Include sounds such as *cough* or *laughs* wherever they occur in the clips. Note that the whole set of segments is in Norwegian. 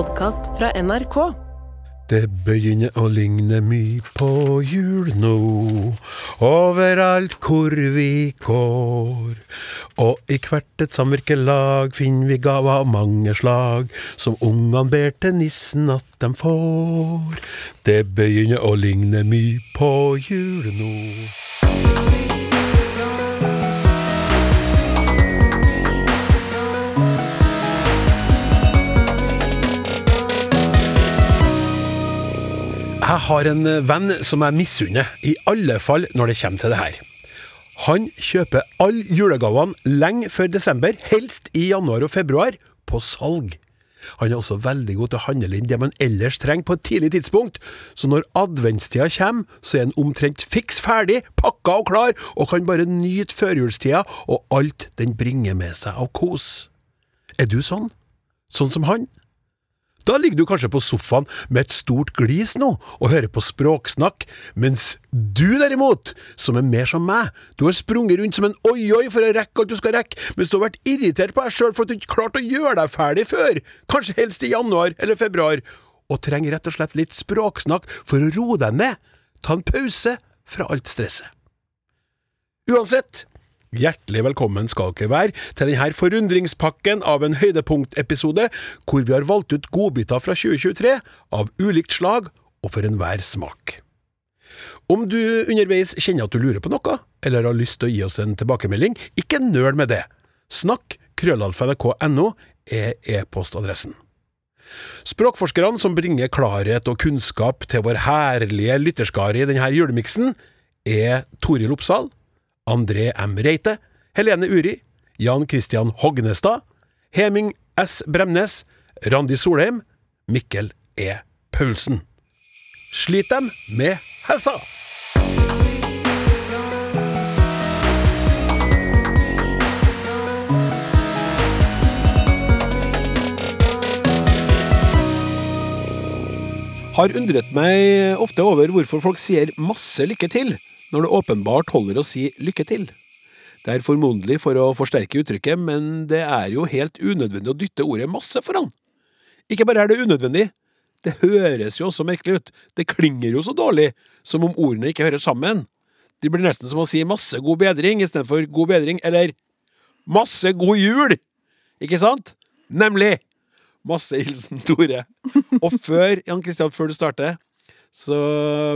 podkast fra NRK. Det begynner å ligne mye på jul nå, overalt hvor vi går. Og i hvert et samvirkelag finner vi gaver av mange slag, som ungene ber til nissen at de får. Det begynner å ligne mye på jul nå. Jeg har en venn som jeg misunner, i alle fall når det kommer til det her. Han kjøper alle julegavene lenge før desember, helst i januar og februar, på salg. Han er også veldig god til å handle inn det man ellers trenger på et tidlig tidspunkt, så når adventstida kommer, så er han omtrent fiks ferdig, pakka og klar, og kan bare nyte førjulstida og alt den bringer med seg av kos. Er du sånn? Sånn som han? Da ligger du kanskje på sofaen med et stort glis nå og hører på språksnakk, mens du derimot, som er mer som meg, du har sprunget rundt som en oi-oi for å rekke alt du skal rekke, mens du har vært irritert på deg sjøl for at du ikke klarte å gjøre deg ferdig før, kanskje helst i januar eller februar, og trenger rett og slett litt språksnakk for å roe deg ned, ta en pause fra alt stresset. Uansett, Hjertelig velkommen skal dere være til denne forundringspakken av en høydepunktepisode hvor vi har valgt ut godbiter fra 2023 av ulikt slag og for enhver smak. Om du underveis kjenner at du lurer på noe, eller har lyst til å gi oss en tilbakemelding, ikke nøl med det. Snakk krøllalfa.nrk.no er e-postadressen. Språkforskerne som bringer klarhet og kunnskap til vår herlige lytterskare i denne julemiksen, er Toril Oppsal, André M. Reite, Helene Uri, Jan Christian Hognestad, Heming S. Bremnes, Randi Solheim, Mikkel E. Paulsen. Slit dem med helsa! Har undret meg ofte over hvorfor folk sier masse lykke til når det åpenbart holder å si lykke til. Det er formodentlig for å forsterke uttrykket, men det er jo helt unødvendig å dytte ordet masse foran. Ikke bare er det unødvendig, det høres jo også merkelig ut, det klinger jo så dårlig, som om ordene ikke hører sammen. Det blir nesten som å si masse god bedring istedenfor god bedring, eller masse god jul! Ikke sant? Nemlig! Masse hilsen Tore. Og før, Jan Kristian, før du starter, så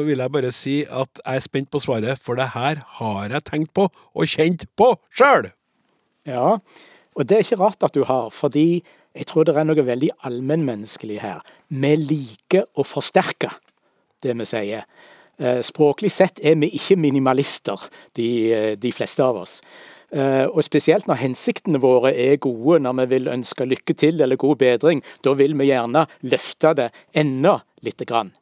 vil jeg bare si at jeg er spent på svaret, for det her har jeg tenkt på og kjent på sjøl! Ja, og det er ikke rart at du har, fordi jeg tror det er noe veldig allmennmenneskelig her. Vi liker å forsterke det vi sier. Språklig sett er vi ikke minimalister, de, de fleste av oss. Og spesielt når hensiktene våre er gode, når vi vil ønske lykke til eller god bedring, da vil vi gjerne løfte det enda lite grann.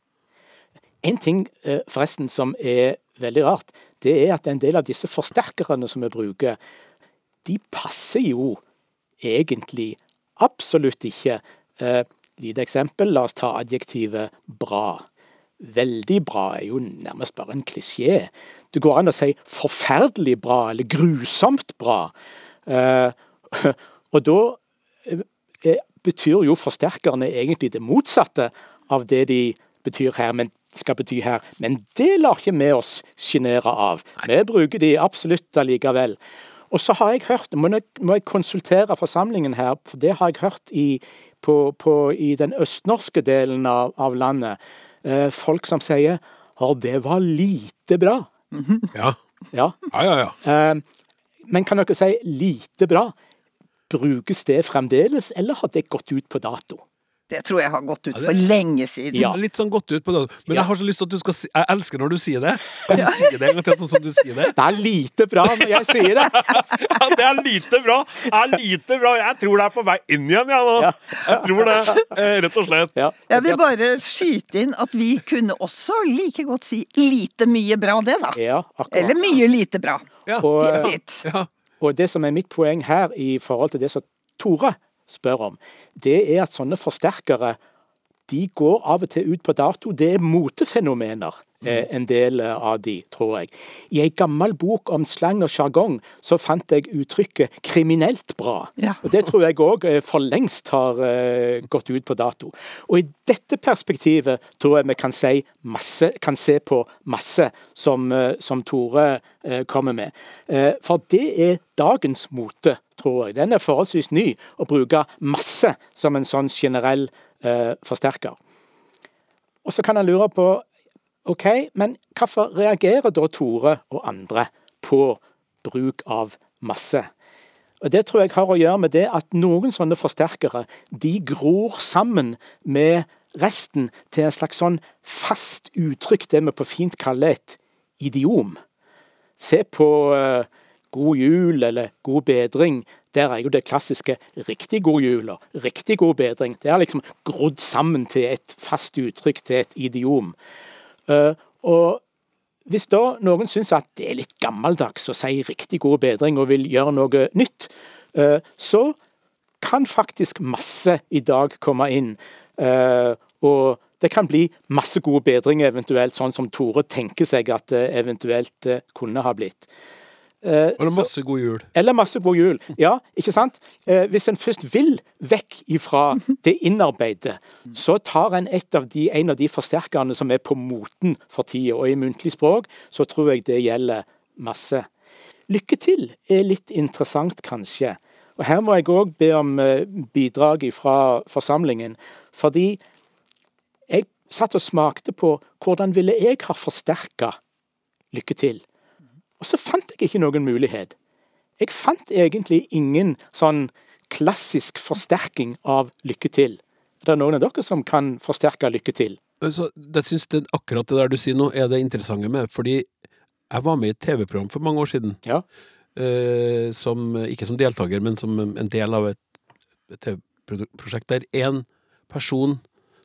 En ting forresten som er veldig rart, det er at en del av disse forsterkerne som vi bruker, de passer jo egentlig absolutt ikke. Eh, lite eksempel, la oss ta adjektivet bra. Veldig bra er jo nærmest bare en klisjé. Det går an å si forferdelig bra eller grusomt bra. Eh, *laughs* og da eh, betyr jo forsterkerne egentlig det motsatte av det de betyr her. men skal bety her. Men det lar ikke vi oss sjenere av. Vi bruker de absolutt allikevel. Og så har jeg hørt, må jeg, må jeg konsultere forsamlingen her, for det har jeg hørt i, på, på, i den østnorske delen av, av landet, eh, folk som sier at det var lite bra. *laughs* Ja. Ja. Ja, ja, ja. Eh, men kan dere si lite bra? Brukes det fremdeles, eller har det gått ut på dato? Det tror jeg har gått ut for lenge siden. Ja. Litt sånn gått ut på det. Men jeg har så lyst til at du skal si Jeg elsker når du sier det. Kan du si det en gang til, sånn som du sier det? *laughs* Det er lite bra når jeg sier det! *laughs* Ja, det er lite bra! Det er lite bra. Jeg tror det er på vei inn igjen, jeg nå. Jeg tror det, eh, rett og slett. Jeg vil bare skyte inn at vi kunne også like godt si lite mye bra, det da. Ja. Eller mye lite bra. Ja. Og, ja. Og det som er mitt poeng her i forhold til det som Tore spør om, det er at sånne forsterkere de går av og til ut på dato. Det er motefenomener, en del av de, tror jeg. I ei gammel bok om slang og sjargong så fant jeg uttrykket 'kriminelt bra'. Ja. Og Det tror jeg òg for lengst har eh, gått ut på dato. Og i dette perspektivet tror jeg vi kan, si masse, kan se på masse som, eh, som Tore eh, kommer med. Eh, For det er dagens mote, tror jeg. Den er forholdsvis ny, å bruke masse som en sånn generell eh, forsterker. Og så kan han lure på OK, men hvorfor reagerer da Tore og andre på bruk av masse? Og Det tror jeg har å gjøre med det at noen sånne forsterkere de gror sammen med resten til en slags sånn fast uttrykk, det vi på fint kaller et idiom. Se på uh, God jul eller God bedring. Der er jo det klassiske 'riktig god jul' og 'riktig god bedring'. Det er liksom grodd sammen til et fast uttrykk, til et idiom. Eh, og hvis da noen syns at det er litt gammeldags å si 'riktig god bedring' og vil gjøre noe nytt, eh, så kan faktisk masse i dag komme inn. Eh, og det kan bli masse god bedring eventuelt, sånn som Tore tenker seg at det eventuelt kunne ha blitt. Eh, Og det er masse god jul. eller masse god jul. Ja, ikke sant? Eh, hvis en først vil vekk ifra *laughs* det innarbeidet, så tar en et av de, en av de forsterkerne som er på moten for tida. Og i muntlig språk så tror jeg det gjelder masse. Lykke til er litt interessant, kanskje. Og her må jeg òg be om eh, bidrag fra forsamlingen. Fordi jeg satt og smakte på hvordan ville jeg ha forsterka lykke til. Og så fant jeg ikke noen mulighet. Jeg fant egentlig ingen sånn klassisk forsterking av lykke til. Er det noen av dere som kan forsterke lykke til? Så jeg synes det, akkurat det der du sier nå, er det interessante med, fordi jeg var med i et TV-program for mange år siden, Ja. eh, som, ikke som deltaker, men som en del av et, TV-prosjekt, der en person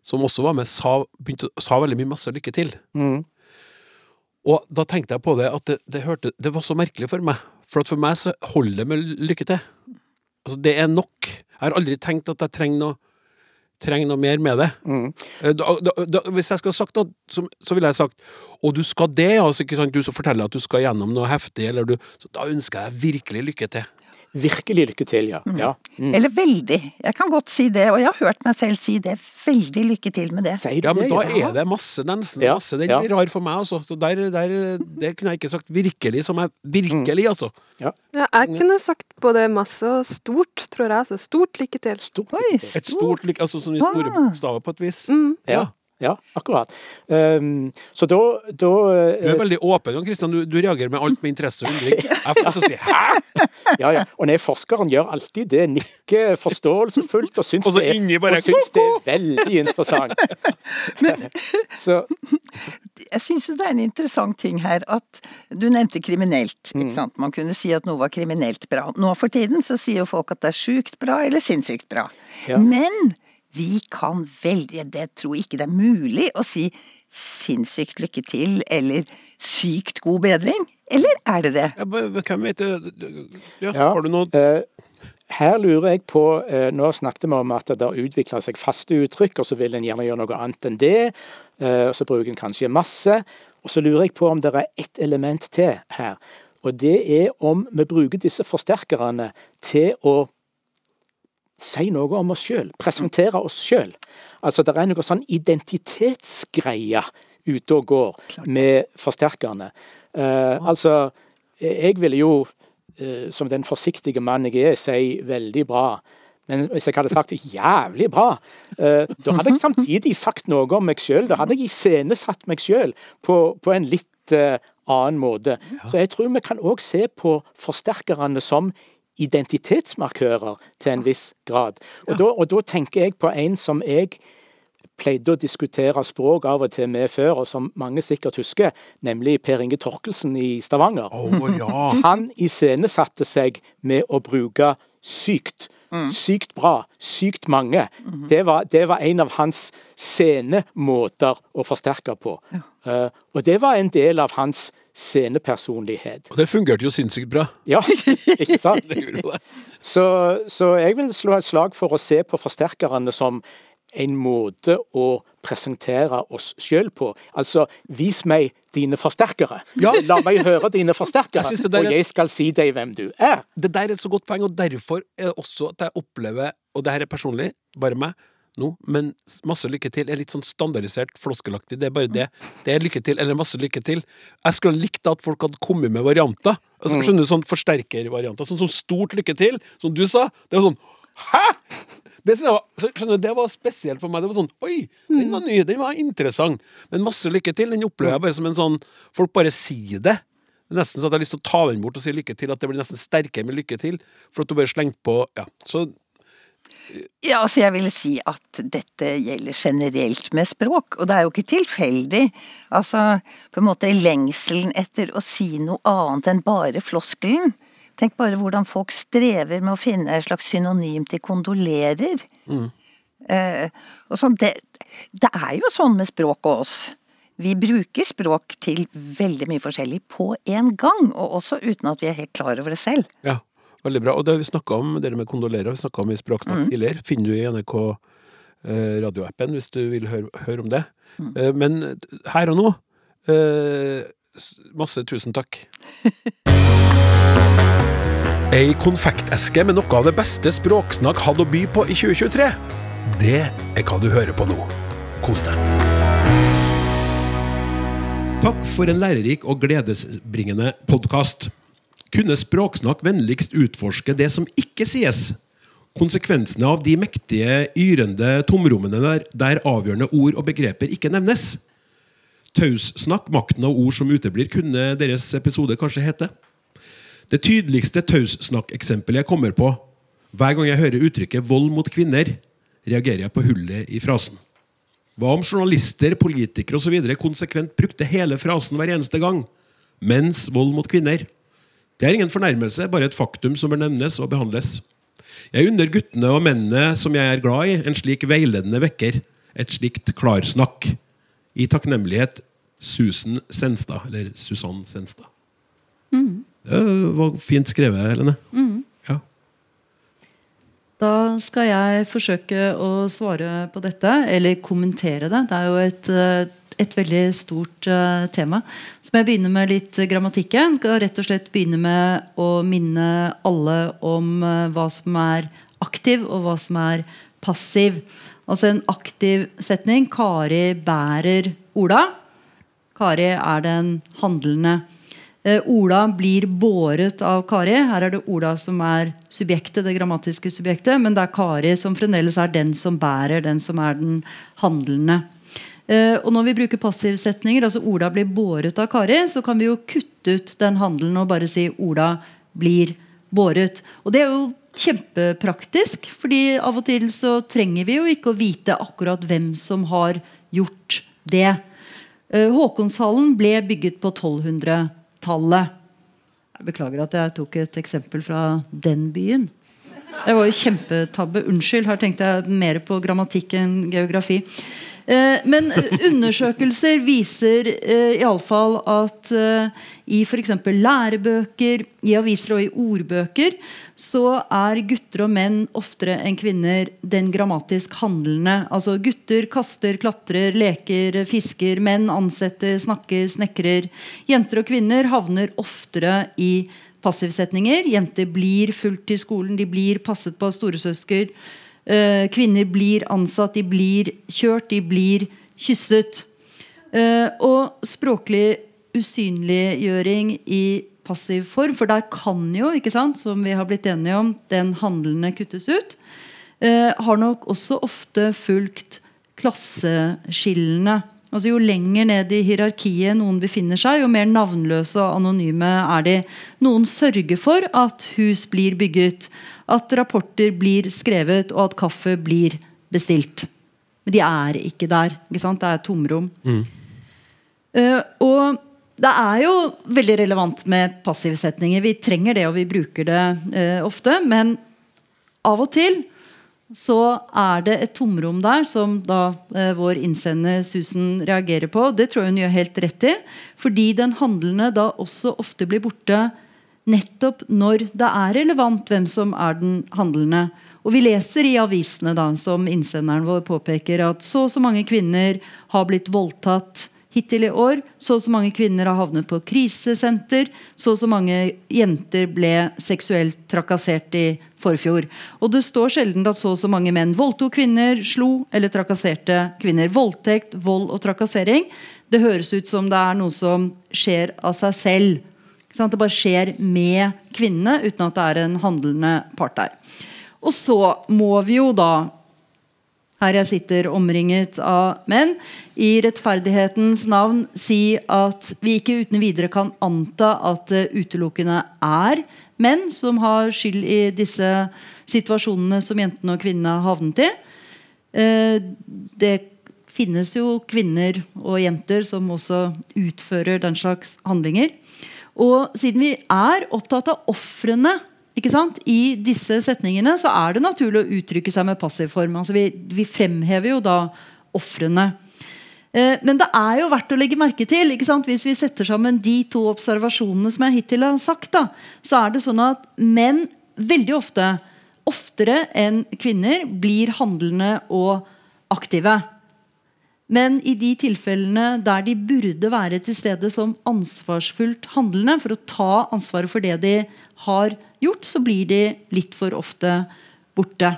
som også var med, sa, begynte, sa veldig mye masse lykke til. Mm. Og da tenkte jeg på det, at det, det, hørte, det var så merkelig for meg. For at for meg så holder det med lykke til. Altså, det er nok. Jeg har aldri tenkt at jeg trenger noe, trenger noe mer med det. Mm. Eh, Da, da, da, hvis jeg skulle sagt noe, så, så ville jeg sagt Og du skal det, altså? Du som forteller at du skal gjennom noe heftig, eller du så Da ønsker jeg virkelig lykke til. Virkelig lykke til, ja. ja. Mm. Eller veldig. Jeg kan godt si det, og jeg har hørt meg selv si det. Veldig lykke til med det. Sier Ja, men det? da ja? er det masse, den Ja, Masse. Den ja. blir rar for meg, altså. Så der, der, det kunne jeg ikke sagt virkelig som jeg Virkelig, altså. Ja, jeg kunne sagt både masse og stort, tror jeg. Så stort lykke til. Stort Oi, stort. Et stort lykke, altså som vi store Ah. på et vis. Mm. Ja, ja, akkurat. Um, så da, da Du er veldig åpen, Jan Kristian. Du, du reagerer med alt med interesse og undring. *laughs* Jeg får lyst til å si 'hæ?! *laughs* ja, ja. Og nei, forskeren gjør alltid det. Nikker forståelsesfullt og syns, Og det, inni bare, og syns det er veldig interessant. *laughs* så Jeg syns det er en interessant ting her at du nevnte kriminelt. ikke sant? Man kunne si at noe var kriminelt bra. Nå for tiden så sier jo folk at det er sjukt bra eller sinnssykt bra. Ja. Men vi kan velge det. tror ikke det er mulig å si sinnssykt lykke til eller sykt god bedring. Eller er det det? Hvem vet det? Ja, Ja. Har du noe Eh, her lurer jeg på eh, Nå snakket vi om at det har utvikla seg faste uttrykk, og så vil en gjerne gjøre noe annet enn det. Eh, og så bruker en kanskje masse. Og så lurer jeg på om det er ett element til her. Og det er om vi bruker disse forsterkerne til å si noe om oss sjøl. Presentere oss sjøl. Altså det er noe sånn identitetsgreie ute og går med forsterkerne. Uh, altså, jeg ville jo uh, som den forsiktige mann jeg er, si veldig bra. Men hvis jeg hadde sagt jævlig bra, uh, da hadde jeg samtidig sagt noe om meg sjøl. Da hadde jeg iscenesatt meg sjøl på, på en litt annen måte. Så jeg tror vi kan òg se på forsterkerne som identitetsmarkører til en viss grad. Og, da, og da tenker jeg på en som jeg pleide å diskutere språk av og til med før, og som mange sikkert husker, nemlig Per Inge Torkelsen i Stavanger. Oh, ja! Han iscenesatte seg med å bruke sykt. Sykt bra, sykt mange. Det, var, det var en av hans scenemåter å forsterke på. Eh, og det var en del av hans scenepersonlighet. Og det fungerte jo sinnssykt bra. Ja, ikke *laughs* sant? Så, så jeg vil slå et slag for å se på forsterkerne som en måte å presentere oss sjøl på. Altså, vis meg dine forsterkere. Ja. La meg høre dine forsterkere, *laughs* Jeg er- og jeg skal si deg hvem du er. Det der er et så godt poeng, og derfor er det også at jeg opplever, og det her er personlig, bare meg nå, men masse lykke til er litt sånn standardisert floskelaktig. Det er bare det. Det er lykke til, eller masse lykke til. Jeg skulle likt at folk hadde kommet med varianter. Altså, skjønner du, sånn forsterkervarianter. Sånn som stort lykke til, som du sa. Det var sånn Hæ?! Det, var, skjønner det var spesielt for meg. Det var sånn Oi, den var ny, den var interessant. Men masse lykke til, den opplever jeg bare som en sånn Folk bare sier det. Nesten så at jeg har lyst til å ta den bort og si lykke til. At det blir nesten sterkere med lykke til. For at du bare slengte på Ja. Så Ja, altså jeg vil si at dette gjelder generelt med språk, og det er jo ikke tilfeldig. Altså, på en måte lengselen etter å si noe annet enn bare floskelen. Tenk bare hvordan folk strever med å finne et slags synonym til kondolerer. Eh, og sånn, det, det er jo sånn med språk og oss. Vi bruker språk til veldig mye forskjellig på en gang, og også uten at vi er helt klar over det selv. ja, veldig bra. Og det har vi snakka om, dere med kondolerer, vi snakka om i Språksnakk tidligere. Finner du i NRK eh, radioappen hvis du vil høre, høre om det. Eh, men her og nå eh, Masse tusen takk. *laughs* Ei konfekteske med noe av det beste Språksnakk hadde å by på i 2023. Det er hva du hører på nå. Kos deg. Takk for en lærerik og gledesbringende podkast. Kunne Språksnakk vennligst utforske det som ikke sies? Konsekvensene av de mektige, yrende tomrommene der, der avgjørende ord og begreper ikke nevnes? Taussnakk, makten av ord som uteblir, kunne deres episode kanskje hete? Det tydeligste taussnakk-eksempelet jeg kommer på, hver gang jeg hører uttrykket 'vold mot kvinner', reagerer jeg på hullet i frasen. Hva om journalister, politikere osv. konsekvent brukte hele frasen hver eneste gang? Menns vold mot kvinner. Det er ingen fornærmelse, bare et faktum som bør nevnes og behandles. Jeg unner guttene og mennene som jeg er glad i, en slik veiledende vekker, et slikt klarsnakk. I takknemlighet Susan Senstad, eller Susann Senstad. Det var fint skrevet, Helene. Ja. Da skal jeg forsøke å svare på dette, eller kommentere det. Det er jo et, eh, et veldig stort eh, tema. Så må jeg begynne med litt grammatikken. Skal rett og slett begynne med å minne alle om eh, hva som er aktiv, og hva som er passiv. Altså en aktiv setning. Kari bærer Ola. Kari er den handlende. Eh, Ola blir båret av Kari. Her er det Ola som er subjektet, det grammatiske subjektet, men det er Kari som fremdeles er den som bærer, den som er den handlende. Eh, og når vi bruker passivsetninger, altså Ola blir båret av Kari, så kan vi jo kutte ut den handelen og bare si Ola blir båret. Og det er jo kjempepraktisk, fordi av og til så trenger vi jo ikke å vite akkurat hvem som har gjort det. Eh, Håkonshallen ble bygget på 1200-tallet. Jeg beklager at jeg tok et eksempel fra den byen. Det var jo kjempetabbe. Unnskyld. Her tenkte jeg mer på grammatikk enn geografi. Eh, Men undersøkelser viser eh, iallfall at eh, i f.eks. lærebøker, i aviser og i ordbøker, så er gutter og menn oftere enn kvinner den grammatisk handlende. Altså gutter kaster, klatrer, leker, fisker. Menn ansetter, snakker, snekrer. Jenter og kvinner havner oftere i passivsetninger. Jenter blir fulgt til skolen, de blir passet på av storesøsker. Eh, kvinner blir ansatt, de blir kjørt, de blir kysset. Eh, og språklig usynliggjøring i passiv form, for der kan jo, ikke sant, som vi har blitt enige om, den handlende kuttes ut, eh, har nok også ofte fulgt klasseskillene. Altså Jo lenger ned i hierarkiet noen befinner seg, jo mer navnløse og anonyme er de. Noen sørger for at hus blir bygget, at rapporter blir skrevet, og at kaffe blir bestilt. Men de er ikke der. ikke sant? Det er tomrom. Eh, og det er jo veldig relevant med passivsetninger. Vi trenger det, og vi bruker det uh, ofte. Men av og til så er det et tomrom der som da eh, vår innsender Susan reagerer på. Det tror jeg hun gjør helt rett i. Fordi den handlende da også ofte blir borte nettopp når det er relevant hvem som er den handlende. Og vi leser i avisene, da, som innsenderen vår påpeker, at så og så mange kvinner har blitt voldtatt hittil i år. Så og så mange kvinner har havnet på krisesenter. Så og så mange jenter ble seksuelt trakassert i forfjor. Og det står sjelden at så og så mange menn voldtok kvinner, slo eller trakasserte kvinner. Voldtekt, vold og trakassering. Det høres ut som det er noe som skjer av seg selv. Det bare skjer med kvinnene uten at det er en handlende part der. Og så må vi jo da her jeg sitter omringet av menn, i rettferdighetens navn si at vi ikke uten videre kan anta at det utelukkende er menn som har skyld i disse situasjonene som jentene og kvinnene har havnet i. Eh, det finnes jo kvinner og jenter som også utfører den slags handlinger. Og siden vi er opptatt av ofrene i disse setningene så er det naturlig å uttrykke seg med passiv form. Altså vi, vi, fremhever jo da ofrene. Eh, men det er jo verdt å legge merke til hvis vi setter sammen de to observasjonene som jeg hittil har sagt, da, så er det sånn at menn veldig ofte, oftere enn kvinner, blir handlende og aktive. Men i de tilfellene der de burde være til stede som ansvarsfullt handlende, for å ta ansvaret for det de har gjort, så blir de litt for ofte borte.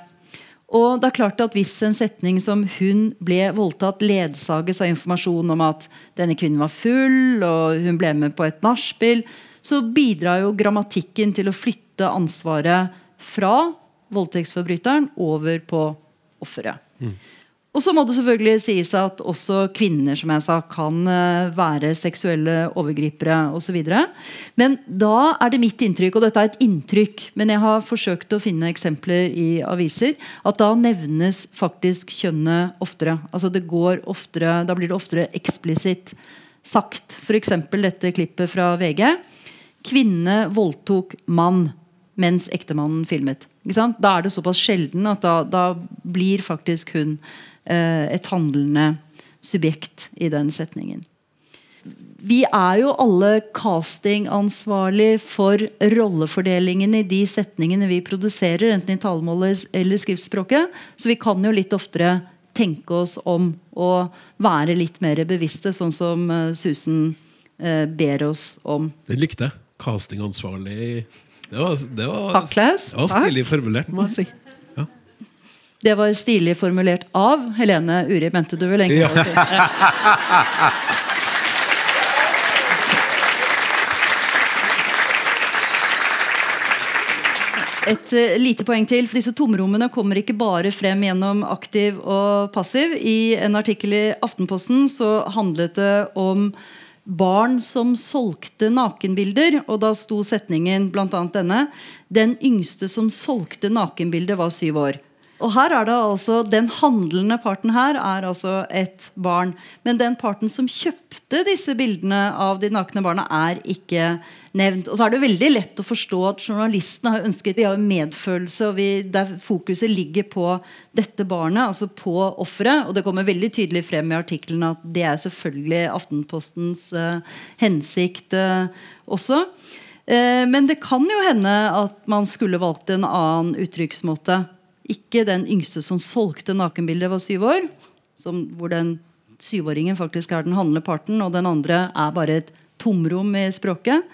Og det er klart at Hvis en setning som 'hun ble voldtatt' ledsages av informasjon om at denne kvinnen var full og hun ble med på et nachspiel, så bidrar jo grammatikken til å flytte ansvaret fra voldtektsforbryteren over på offeret. Mm. Og så må det selvfølgelig sies at også kvinner som jeg sa, kan eh, være seksuelle overgripere osv. Men da er det mitt inntrykk, og dette er et inntrykk, men jeg har forsøkt å finne eksempler i aviser, at da nevnes faktisk kjønnet oftere. Altså det går oftere, Da blir det oftere eksplisitt sagt. F.eks. dette klippet fra VG. Kvinne voldtok mann mens ektemannen filmet. Da er det såpass sjelden at da, da blir faktisk hun et handlende subjekt i den setningen. Vi er jo alle castingansvarlig for rollefordelingen i de setningene vi produserer, enten i talemålet eller skriftspråket. Så vi kan jo litt oftere tenke oss om å være litt mer bevisste, sånn som eh, Susan eh, ber oss om. Det likte jeg. Castingansvarlig Det var, det var, Takk, var stilig formulert, må jeg si. Det var stilig formulert av Helene Uri, mente du vel egentlig? Ja. Et uh, lite poeng til, for Disse tomrommene kommer ikke bare frem gjennom aktiv og passiv. I en artikkel i Aftenposten så handlet det om barn som solgte nakenbilder. Og da sto setningen bl.a. denne. Den yngste som solgte nakenbilder, var syv år. Og her er det altså, Den handlende parten her er altså et barn. Men den parten som kjøpte disse bildene av de nakne barna, er ikke nevnt. Og så er det veldig lett å forstå at journalistene har ønsket Vi har medfølelse, og vi, der fokuset ligger på dette barnet, altså på offeret. Og det kommer veldig tydelig frem i artikkelen at det er selvfølgelig Aftenpostens uh, hensikt uh, også. Uh, men det kan jo hende at man skulle valgt en annen uttrykksmåte. Ikke den yngste som solgte nakenbildet, var syv år. Som, hvor den syvåringen faktisk er den handlende parten, og den andre er bare et tomrom i språket.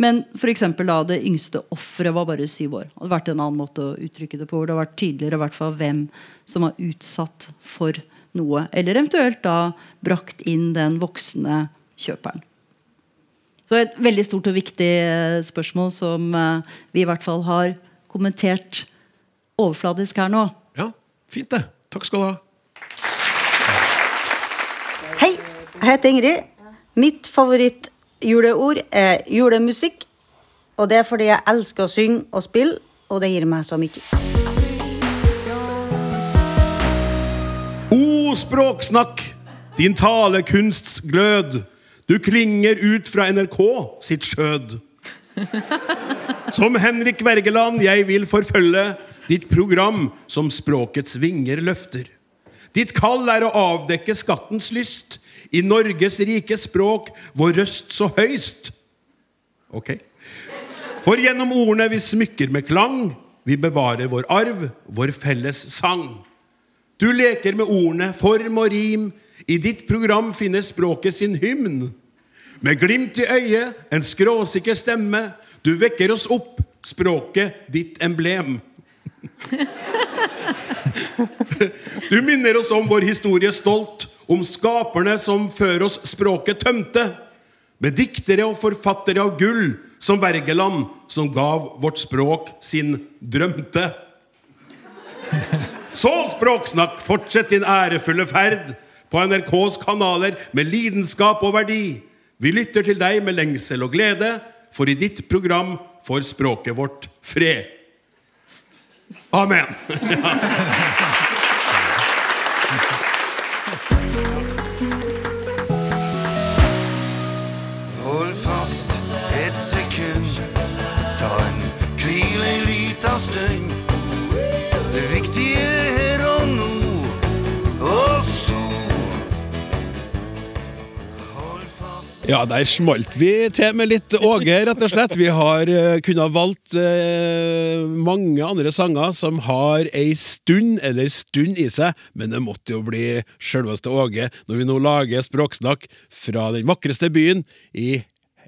Men for da det yngste offeret var bare syv år. Det hadde vært en annen måte å uttrykke det på. Hvor det har vært tydeligere hvert fall hvem som var utsatt for noe. Eller eventuelt da brakt inn den voksne kjøperen. Så et veldig stort og viktig eh, spørsmål som eh, vi i hvert fall har kommentert overfladisk her nå. Ja, fint det. Takk skal du ha. Hei, jeg heter Ingrid. Mitt favorittjuleord er julemusikk. Og det er fordi jeg elsker å synge og spille, og det gir meg så mye. O språksnakk, din talekunsts glød. Du klinger ut fra NRK sitt skjød. Som Henrik Wergeland jeg vil forfølge ditt program som språkets vinger løfter. Ditt kall er å avdekke skattens lyst i Norges rike språk, vår røst så høyst. Ok. For gjennom ordene vi smykker med klang, vi bevarer vår arv, vår felles sang. Du leker med ordene, form og rim. I ditt program finner språket sin hymn. Med glimt i øyet, en skråsikker stemme. Du vekker oss opp, språket ditt emblem. *laughs* Du minner oss om vår historie stolt, om skaperne som før oss språket tømte. Med diktere og forfattere av gull, som Wergeland, som gav vårt språk sin drømte. Så, Språksnakk, fortsett din ærefulle ferd på NRKs kanaler med lidenskap og verdi. Vi lytter til deg med lengsel og glede, for i ditt program får språket vårt fred. Amen. *laughs* Ja, der smalt vi til med litt Åge, rett og slett. Vi har uh, kunnet valgt uh, mange andre sanger som har ei stund eller stund i seg, men det måtte jo bli sjølveste Åge når vi nå lager språksnakk fra den vakreste byen i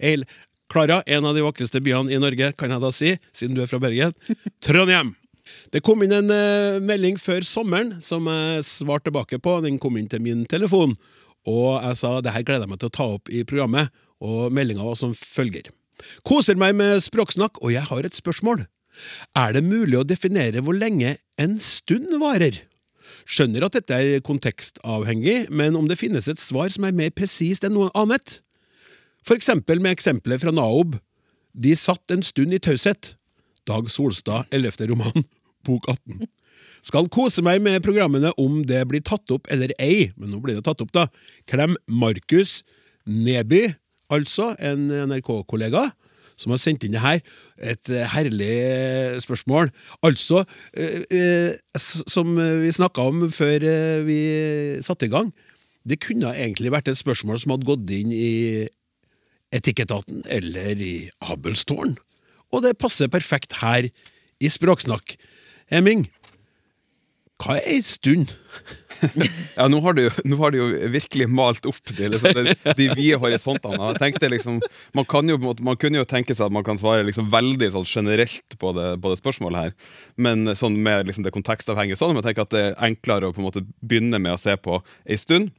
hele Klara, en av de vakreste byene i Norge, kan jeg da si, siden du er fra Bergen. Trondheim! Det kom inn en uh, melding før sommeren som jeg svarte tilbake på. Den kom inn til min telefon. Og jeg sa det her gleder jeg meg til å ta opp i programmet, og meldinga var som følger. Koser meg med språksnakk, og jeg har et spørsmål. Er det mulig å definere hvor lenge en stund varer? Skjønner at dette er kontekstavhengig, men om det finnes et svar som er mer presist enn noe annet? For eksempel med eksempelet fra Naob. De satt en stund i taushet. Dag Solstad, 11. roman, bok 18. Skal kose meg med programmene om det blir tatt opp eller ei, men nå blir det tatt opp, da. Klem Markus Neby, altså en NRK-kollega, som har sendt inn det her. Et eh, herlig eh, spørsmål. Altså, eh, som vi snakka om før vi satte i gang, det kunne egentlig vært et spørsmål som hadde gått inn i Etikketaten eller i Abelstårn. Og det passer perfekt her i Språksnakk. Hemming, hva er ei stund? *laughs* Ja, nå har, du, nå har du jo virkelig malt opp de, liksom, de, de vide horisontene. Jeg tenkte liksom, man, kan jo, man kunne jo tenke seg at man kan svare liksom veldig sånn generelt på det, på det spørsmålet her, men sånn med liksom det kontekstavhengige sånn, men tenker at det er enklere å på en måte begynne med å se på ei stund.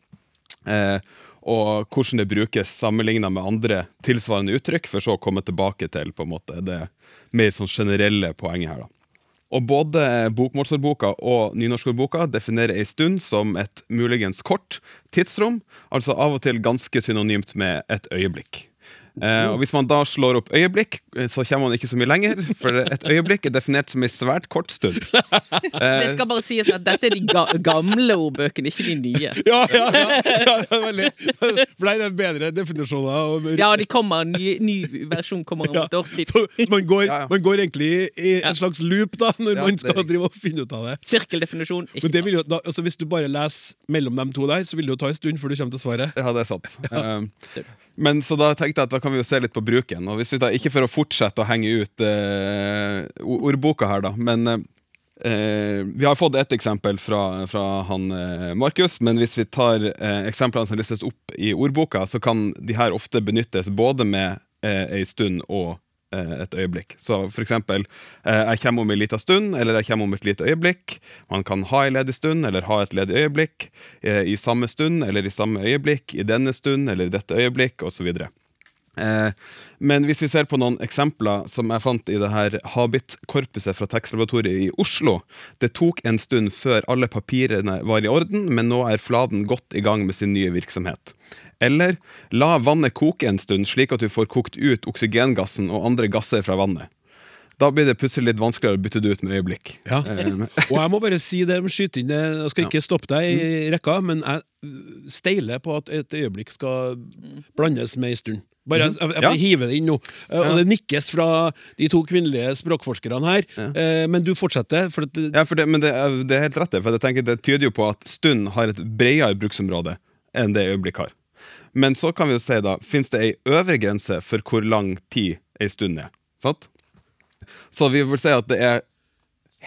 Eh, og hvordan det brukes sammenligna med andre tilsvarende uttrykk, for så å komme tilbake til på en måte det mer sånn generelle poenget her. da. Og både bokmålsordboka og nynorskordboka definerer ei stund som et muligens kort tidsrom, altså av og til ganske synonymt med et øyeblikk. Eh, og Hvis man da slår opp øyeblikk, eh, så kommer man ikke så mye lenger, for et øyeblikk er definert som ei svært kort stund. *laughs* Det skal bare sies at dette er de ga gamle ordbøkene, ikke de nye. *laughs* Ja, ja, ja, ja veldig. For der er bedre definisjoner. Og, Ja, de kommer, ny, ny versjon kommer om Ja, et års tid. Så man går, Ja, ja. man går egentlig i en slags loop da, når Ja, man skal drive og finne ut av det. Sirkeldefinisjon. Men det vil jo, da, altså Hvis du bare leser mellom de to der, så vil det jo ta en stund før du kommer til svaret. Ja, det er sant. Eh, men så da tenkte jeg at da kan vi jo se litt på bruken. Og hvis vi da, Ikke for å fortsette å henge ut eh, ordboka her, da, men eh, vi har fått ett eksempel fra, fra han eh, Markus, men hvis vi tar eh, eksemplene som listes opp i ordboka, så kan de her ofte benyttes både med eh, stund og eh, et øyeblikk. Så for eksempel eh, 'jeg kommer om en liten stund', eller 'jeg kommer om et lite øyeblikk'. Man kan ha en ledig stund, eller ha et ledig øyeblikk. Eh, I samme stund, eller i samme øyeblikk. I denne stund, eller i dette øyeblikk, osv. Eh, men hvis vi ser på noen eksempler som jeg fant i det her Habit-korpuset fra Tekstlaboratoriet i Oslo Det tok en stund før alle papirene var i orden, men nå er Fladen godt i gang med sin nye virksomhet. Eller la vannet koke en stund, slik at du får kokt ut oksygengassen og andre gasser fra vannet. Da blir det plutselig litt vanskeligere å bytte det ut med øyeblikk. Ja. Eh, *laughs* Og jeg må bare si det, skyte inn jeg skal ikke stoppe deg i rekka, men jeg steiler på at et øyeblikk skal blandes med ei stund. Bare, jeg, jeg, Ja. jeg hiver det inn nå. Eh, Og det nikkes fra de to kvinnelige språkforskerne her, eh, men du fortsetter. For at, Ja, for det, men det er, det er helt rett, det, for jeg tenker det tyder jo på at stund har et bredere bruksområde enn det øyeblikk har. Men så kan vi jo si da, fins det ei øvre grense for hvor lang tid ei stund er? Sant? Så vi vil si at det er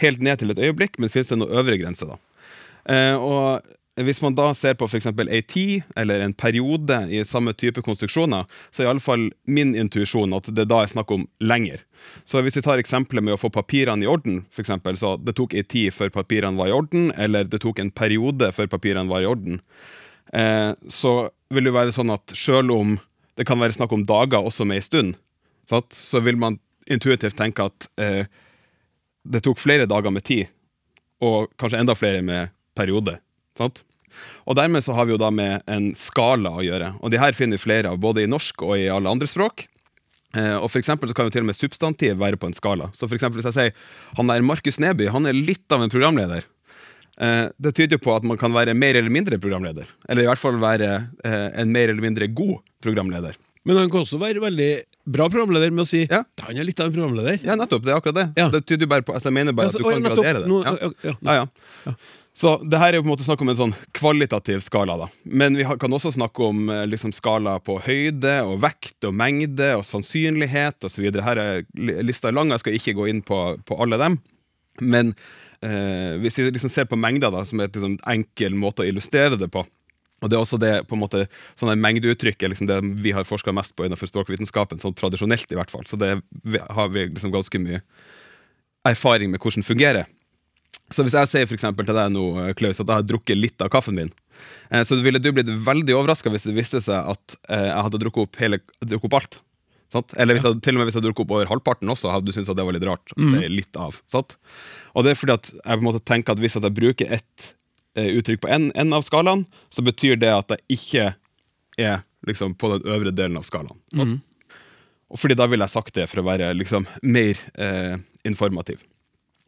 helt ned til et øyeblikk, men fins det noen øvre grense, da? Eh, og hvis man da ser på f.eks. ei tid eller en periode i samme type konstruksjoner, så er i alle fall min intuisjon at det da er snakk om lenger. Så hvis vi tar eksempelet med å få papirene i orden, eksempel, så det tok ei tid før papirene var i orden, eller det tok en periode før papirene var i orden, eh, så vil det være sånn at selv om det kan være snakk om dager også med ei stund, sant, så vil man intuitivt tenke at eh, det tok flere dager med tid, og kanskje enda flere med periode. Sant? Og dermed så har vi jo da med en skala å gjøre. Og de her finner flere av, både i norsk og i alle andre språk. Eh, og for så kan jo til og med substantiv være på en skala. Så for hvis jeg sier han der Markus Neby, han er litt av en programleder. Eh, det tyder på at man kan være mer eller mindre programleder. Eller i hvert fall være eh, en mer eller mindre god programleder. Men han kan også være veldig bra programleder med å si Ja. han er litt av en programleder. Ja, nettopp. Det er akkurat det. Ja. Det tyder bare på altså, Jeg mener bare Ja, så- at du kan nettopp. gradere det. Nå- ja. ja, ja. Ja, ja. Så det her er jo på en måte snakk om en sånn kvalitativ skala. da Men vi kan også snakke om eh, liksom skala på høyde og vekt og mengde og sannsynlighet osv. Her er lista lang, jeg skal ikke gå inn på, på alle dem. Men eh, hvis vi liksom ser på mengder, da som er et liksom, enkel måte å illustrere det på og det er også det på en måte sånne mengdeuttrykk er liksom det vi har forska mest på innenfor språkvitenskapen, sånn tradisjonelt i hvert fall. Så det har vi liksom ganske mye erfaring med hvordan det fungerer. Så hvis jeg sier for til deg nå, Klaus, at jeg har drukket litt av kaffen min, eh, så ville du blitt veldig overraska hvis det viste seg at eh, jeg hadde drukket opp, hele, drukket opp alt. Sant? Eller hvis jeg, til og med hvis jeg drukket opp over halvparten også, hadde du syntes at det var litt rart. Mm. Det litt av, sant? Og det er fordi at jeg på en måte tenker at hvis jeg bruker ett eh, uttrykk på en, en av skalaen, så betyr det at jeg ikke er liksom, på den øvre delen av skalaen. Mm. Og fordi da ville jeg sagt det for å være liksom, mer eh, informativ.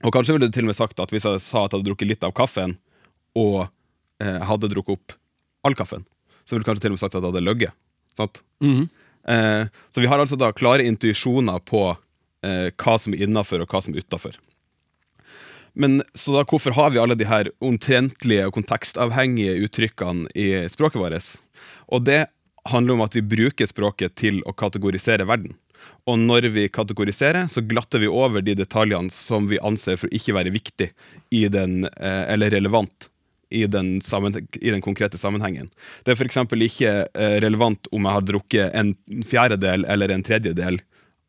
Og kanskje ville du til og med sagt at hvis jeg sa at jeg hadde drukket litt av kaffen, og eh, hadde drukket opp all kaffen, så ville du kanskje til og med sagt at jeg hadde løyet. Sant? Eh, så vi har altså da klare intuisjoner på eh, hva som er innafor, og hva som er utafor. Men så da, hvorfor har vi alle de her omtrentlige og kontekstavhengige uttrykkene i språket vårt? Og det handler om at vi bruker språket til å kategorisere verden. Og når vi kategoriserer, så glatter vi over de detaljene som vi anser for å ikke være viktig i den, eh, eller relevant i den, i den konkrete sammenhengen. Det er f.eks. ikke eh, relevant om jeg har drukket en fjerdedel eller en tredjedel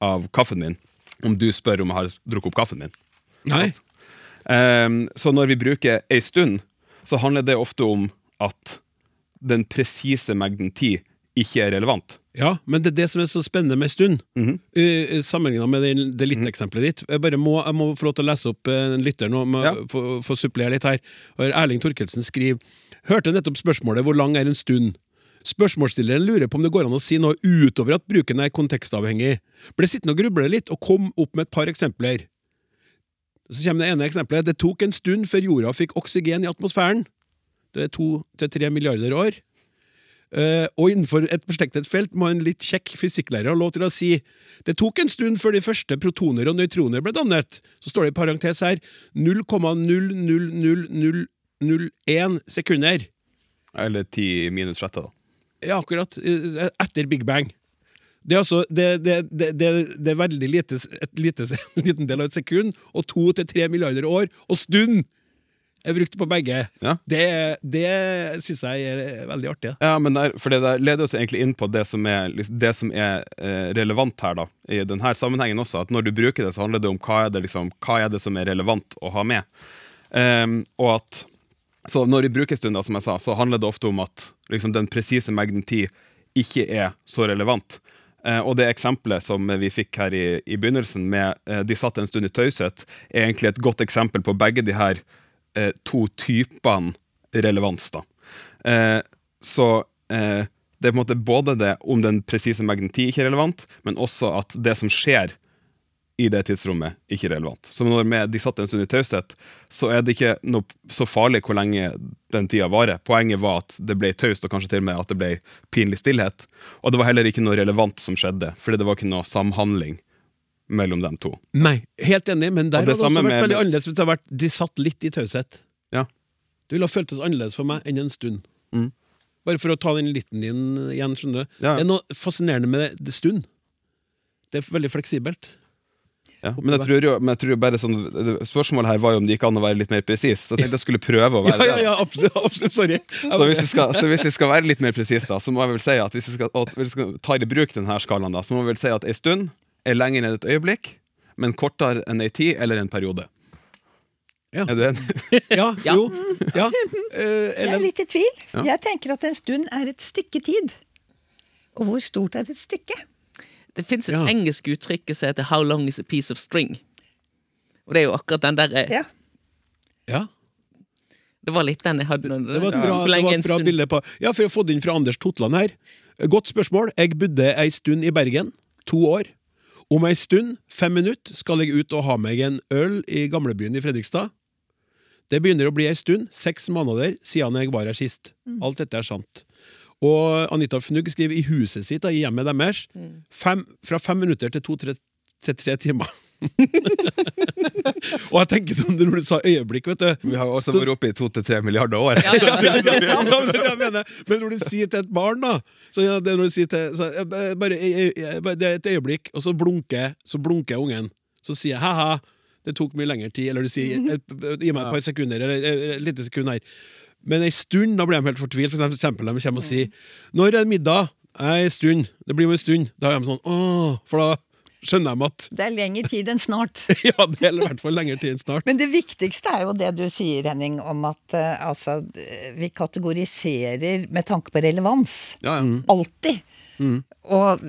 av kaffen min, om du spør om jeg har drukket opp kaffen min. Nei. Um, så når vi bruker ei stund, så handler det ofte om at den presise mengden tid ikke er relevant. Ja, men det er det som er så spennende med stund. Mhm. uh, Sammenligna med det, det lille eksempelet ditt. Jeg bare må, jeg må få lov til å lese opp eh, en lytter nå, må Ja. få, få supplere litt her. Erling Torkelsen skriver Hørte nettopp spørsmålet 'Hvor lang er en stund?' Spørsmålsstilleren lurer på om det går an å si noe utover at bruken er kontekstavhengig. Ble sittende og gruble litt, og kom opp med et par eksempler. Så kommer det ene eksempelet. Det tok en stund før jorda fikk oksygen i atmosfæren. Det er to til tre milliarder år. Eh, og innenfor et beslektet felt må en litt kjekk fysikklærer ha lov til å si det tok en stund før de første protoner og nøytroner ble dannet. Så står det i parentes her 0,00001 sekunder. Eller 10 minus 6, da. Ja, akkurat. eh, Etter Big Bang. Det er altså det, det, det, det, det er veldig lite, et lite, *laughs* en liten del av et sekund, og to til tre milliarder år, og stund er brukte på begge. Ja. Det, det syns jeg er veldig artig. Ja, men der, for det der leder oss egentlig inn på det som er, det som er eh, relevant her, da. I denne sammenhengen også. At når du bruker det, så handler det om hva er det, liksom, hva er det som er relevant å ha med. Um, og at Så når vi bruker stunder, som jeg sa, så handler det ofte om at liksom, den presise mengden tid ikke er så relevant. Uh, og det eksempelet som vi fikk her i, i begynnelsen, med uh, de satt en stund i taushet, er egentlig et godt eksempel på begge de her eh, to typene relevans. da. Eh, så eh, det er på en måte både det om den presise mengden tid ikke er relevant, men også at det som skjer i det tidsrommet, ikke er relevant. Så når de satt en stund i taushet, så er det ikke noe så farlig hvor lenge den tida varer. Poenget var at det ble taust, og kanskje til og med at det ble pinlig stillhet. Og det var heller ikke noe relevant som skjedde, fordi det var ikke noe samhandling mellom dem to. Nei, helt enig, men der Og det hadde det også vært med- veldig annerledes hvis det hadde vært de satt litt i taushet. Ja. Det ville ha føltes annerledes for meg enn en stund. Mm. Bare for å ta den liten din igjen, skjønner du. Ja. Det er noe fascinerende med det, det stund. Det er veldig fleksibelt. Ja, men, jeg tror jo, men jeg tror bare sånn Spørsmålet her var jo om det gikk an å være litt mer presis. Så jeg tenkte jeg skulle prøve å være være *laughs* ja, det. ja, absolutt, *laughs* absolutt sorry. Så hvis, vi skal, så hvis vi skal være litt mer presise, så må jeg vel si at hvis vi skal, at vi skal ta i bruk denne skalaen, da, så må vi vel si at ei stund er lenger enn et øyeblikk, men kortere enn ei tid eller en periode. Ja. Er du enig? *laughs* Ja, Ja. jo. Ja. Eh, Jeg er Ellen? litt i tvil. Ja. Jeg tenker at en stund er et stykke tid. Og hvor stort er et stykke? Det fins et Ja. engelsk uttrykk som heter 'how long is a piece of string'. Og det er jo akkurat den der Ja. Ja. Det var litt den jeg hadde. når- Det var et bra, det lenge var en et bra stund- bilde på Ja, for å få det inn fra Anders Totland her. Godt spørsmål. Jeg bodde ei stund i Bergen. To år. Om ei stund, fem minutter, skal jeg ut og ha meg en øl i gamlebyen i Fredrikstad. Det begynner å bli ei stund, seks måneder, siden jeg var her sist. Alt dette er sant. Og Anita Fnugg skriver i huset sitt, da, i hjemmet deres, fem, fra fem minutter til to-tre timer. Og jeg tenker sånn når du sa øyeblikk, vet du Vi har jo også vært oppe i to til tre milliarder år. ja, *laughs* mener. Men når du sier til et barn, da så ja, det når du sier til, så, bare, bare, jeg, jeg, bare, Det er et øyeblikk, og så blunker, så blunker ungen. Så sier jeg ha-ha, det tok mye lengre tid. Eller du sier et, gi meg et par sekunder, eller et lite sekund her. Men ei stund, da blir de helt fortvilt. For eksempel de kommer og sier 'Når er det middag?' Ei stund. Det blir jo en stund. Da er de sånn åh, For da skjønner de at Det er lengre tid enn snart. *laughs* Ja, det er i hvert fall lengre tid enn snart. Men det viktigste er jo det du sier, Henning, om at uh, altså, vi kategoriserer med tanke på relevans. Ja, ja. Mm. Alltid. Og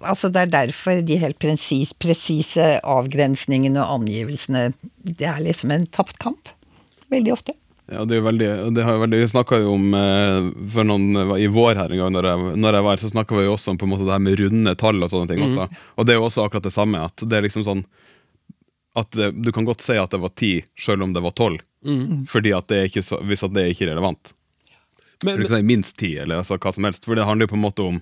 altså, det er derfor de helt presis, presise avgrensningene og angivelsene Det er liksom en tapt kamp. Veldig ofte. Ja, det er jo veldig, det har jo veldig Vi snakka jo om eh, for noen i vår her en gang, når jeg, når jeg var her, så snakka vi jo også om på en måte det her med runde tall og sånne ting. også. Og det er jo også akkurat det samme. At det er liksom sånn at det, Du kan godt si at det var ti, selv om det var tolv. Fordi at det er ikke så, hvis at det er ikke relevant. Men, Du kan si minst ti, eller altså hva som helst. For det handler jo på en måte om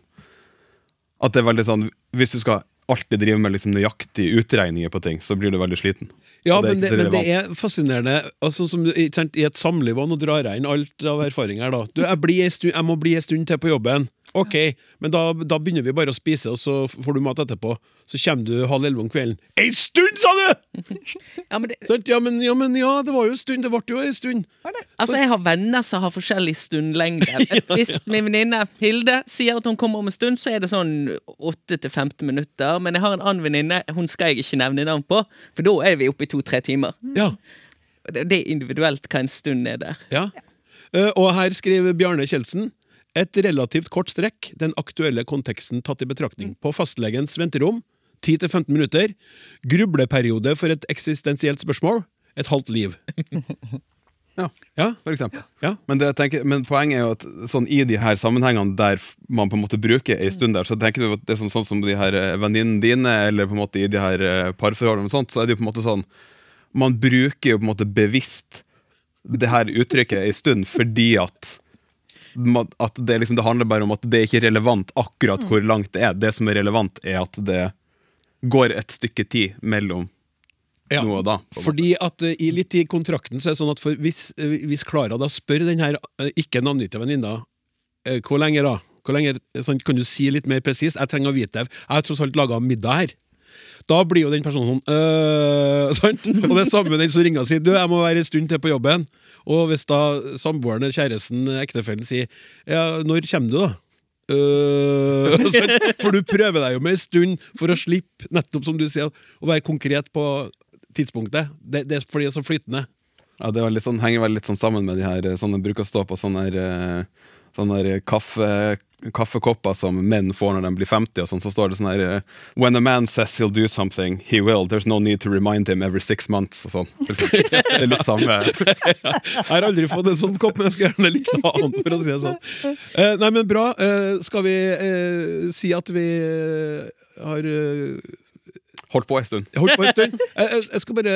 at det er veldig sånn Hvis du skal alltid driver med liksom nøyaktige utregninger på ting, så blir du veldig sliten. Ja, det men det, men det er fascinerende. Altså, som, I et samliv, og nå drar jeg inn alt av erfaringer. da du, jeg, blir en stund, jeg må bli en stund til på jobben. Ok, men da, da begynner vi bare å spise, og så får du mat etterpå. Så kommer du halv elleve om kvelden. Ei stund, sa du! *laughs* Ja, men det? Ja, men, ja, men ja, det var jo en stund. Det ble jo en stund. altså, jeg har venner som har forskjellig stundlengde. *laughs* Hvis min venninne Hilde sier at hun kommer om en stund, så er det sånn 8-15 minutter. Men jeg har en annen venninne, hun skal jeg ikke nevne navn på, for da er vi oppe i to-tre timer. Ja. Det det er individuelt hva en stund er der. Ja. Eh, og her skriver Bjarne Kjeldsen et relativt kort strekk, den aktuelle konteksten tatt i betraktning. På fastlegens venterom, 10-15 minutter. Grubleperiode for et eksistensielt spørsmål, et halvt liv. *laughs* Ja. Ja, For eksempel. ja. Men, det, tenker, men poenget er jo at sånn, i de her sammenhengene der man på en måte bruker ei stund der, så tenker du at det er sånn, sånn som de her eh, venninnene dine, eller på en måte i de her eh, parforholdene og sånt, så er det jo på en måte sånn Man bruker jo på en måte bevisst det her uttrykket ei stund fordi at at det, liksom, det handler bare om at det er ikke relevant akkurat hvor langt det er. Det som er relevant, er at det går et stykke tid mellom Ja. noe da. Fordi at uh, i litt i kontrakten så er det sånn at hvis, uh, hvis Klara da spør den her uh, ikke navngitte venninna hvor lenge da? Hvor lenge, sånn, kan du si litt mer presist? Jeg trenger å vite det. Jeg har tross alt laga middag her. Da blir jo den personen sånn øh, *laughs* sant? Og det er samme den som ringer og sier Du, jeg må være en stund til på jobben. Og hvis da samboeren, kjæresten, ektefellen sier Ja, når kommer du, da? *laughs* Sant? For du prøver deg jo med en stund for å slippe, nettopp som du sier, å være konkret på tidspunktet. Det, det fordi det er så flytende. Ja, det sånn, henger vel litt sånn sammen med de her eh, sånne bruker å stå på sånne, her, eh, sånne her kaffe, kaffekopper som menn får når de blir 50, og sånn, så står det sånn her eh, When a man says he'll do something, he will. There's no need to remind him every six months. Og sånn. *laughs* Det er litt samme. Jeg har aldri fått en sånn kopp, men jeg skulle gjerne likt noe annet. for å si det sånn. Eh, nei, men bra. Eh, skal vi eh, si at vi eh, har eh, Holdt på en stund. holdt på en stund? Jeg, jeg- skal bare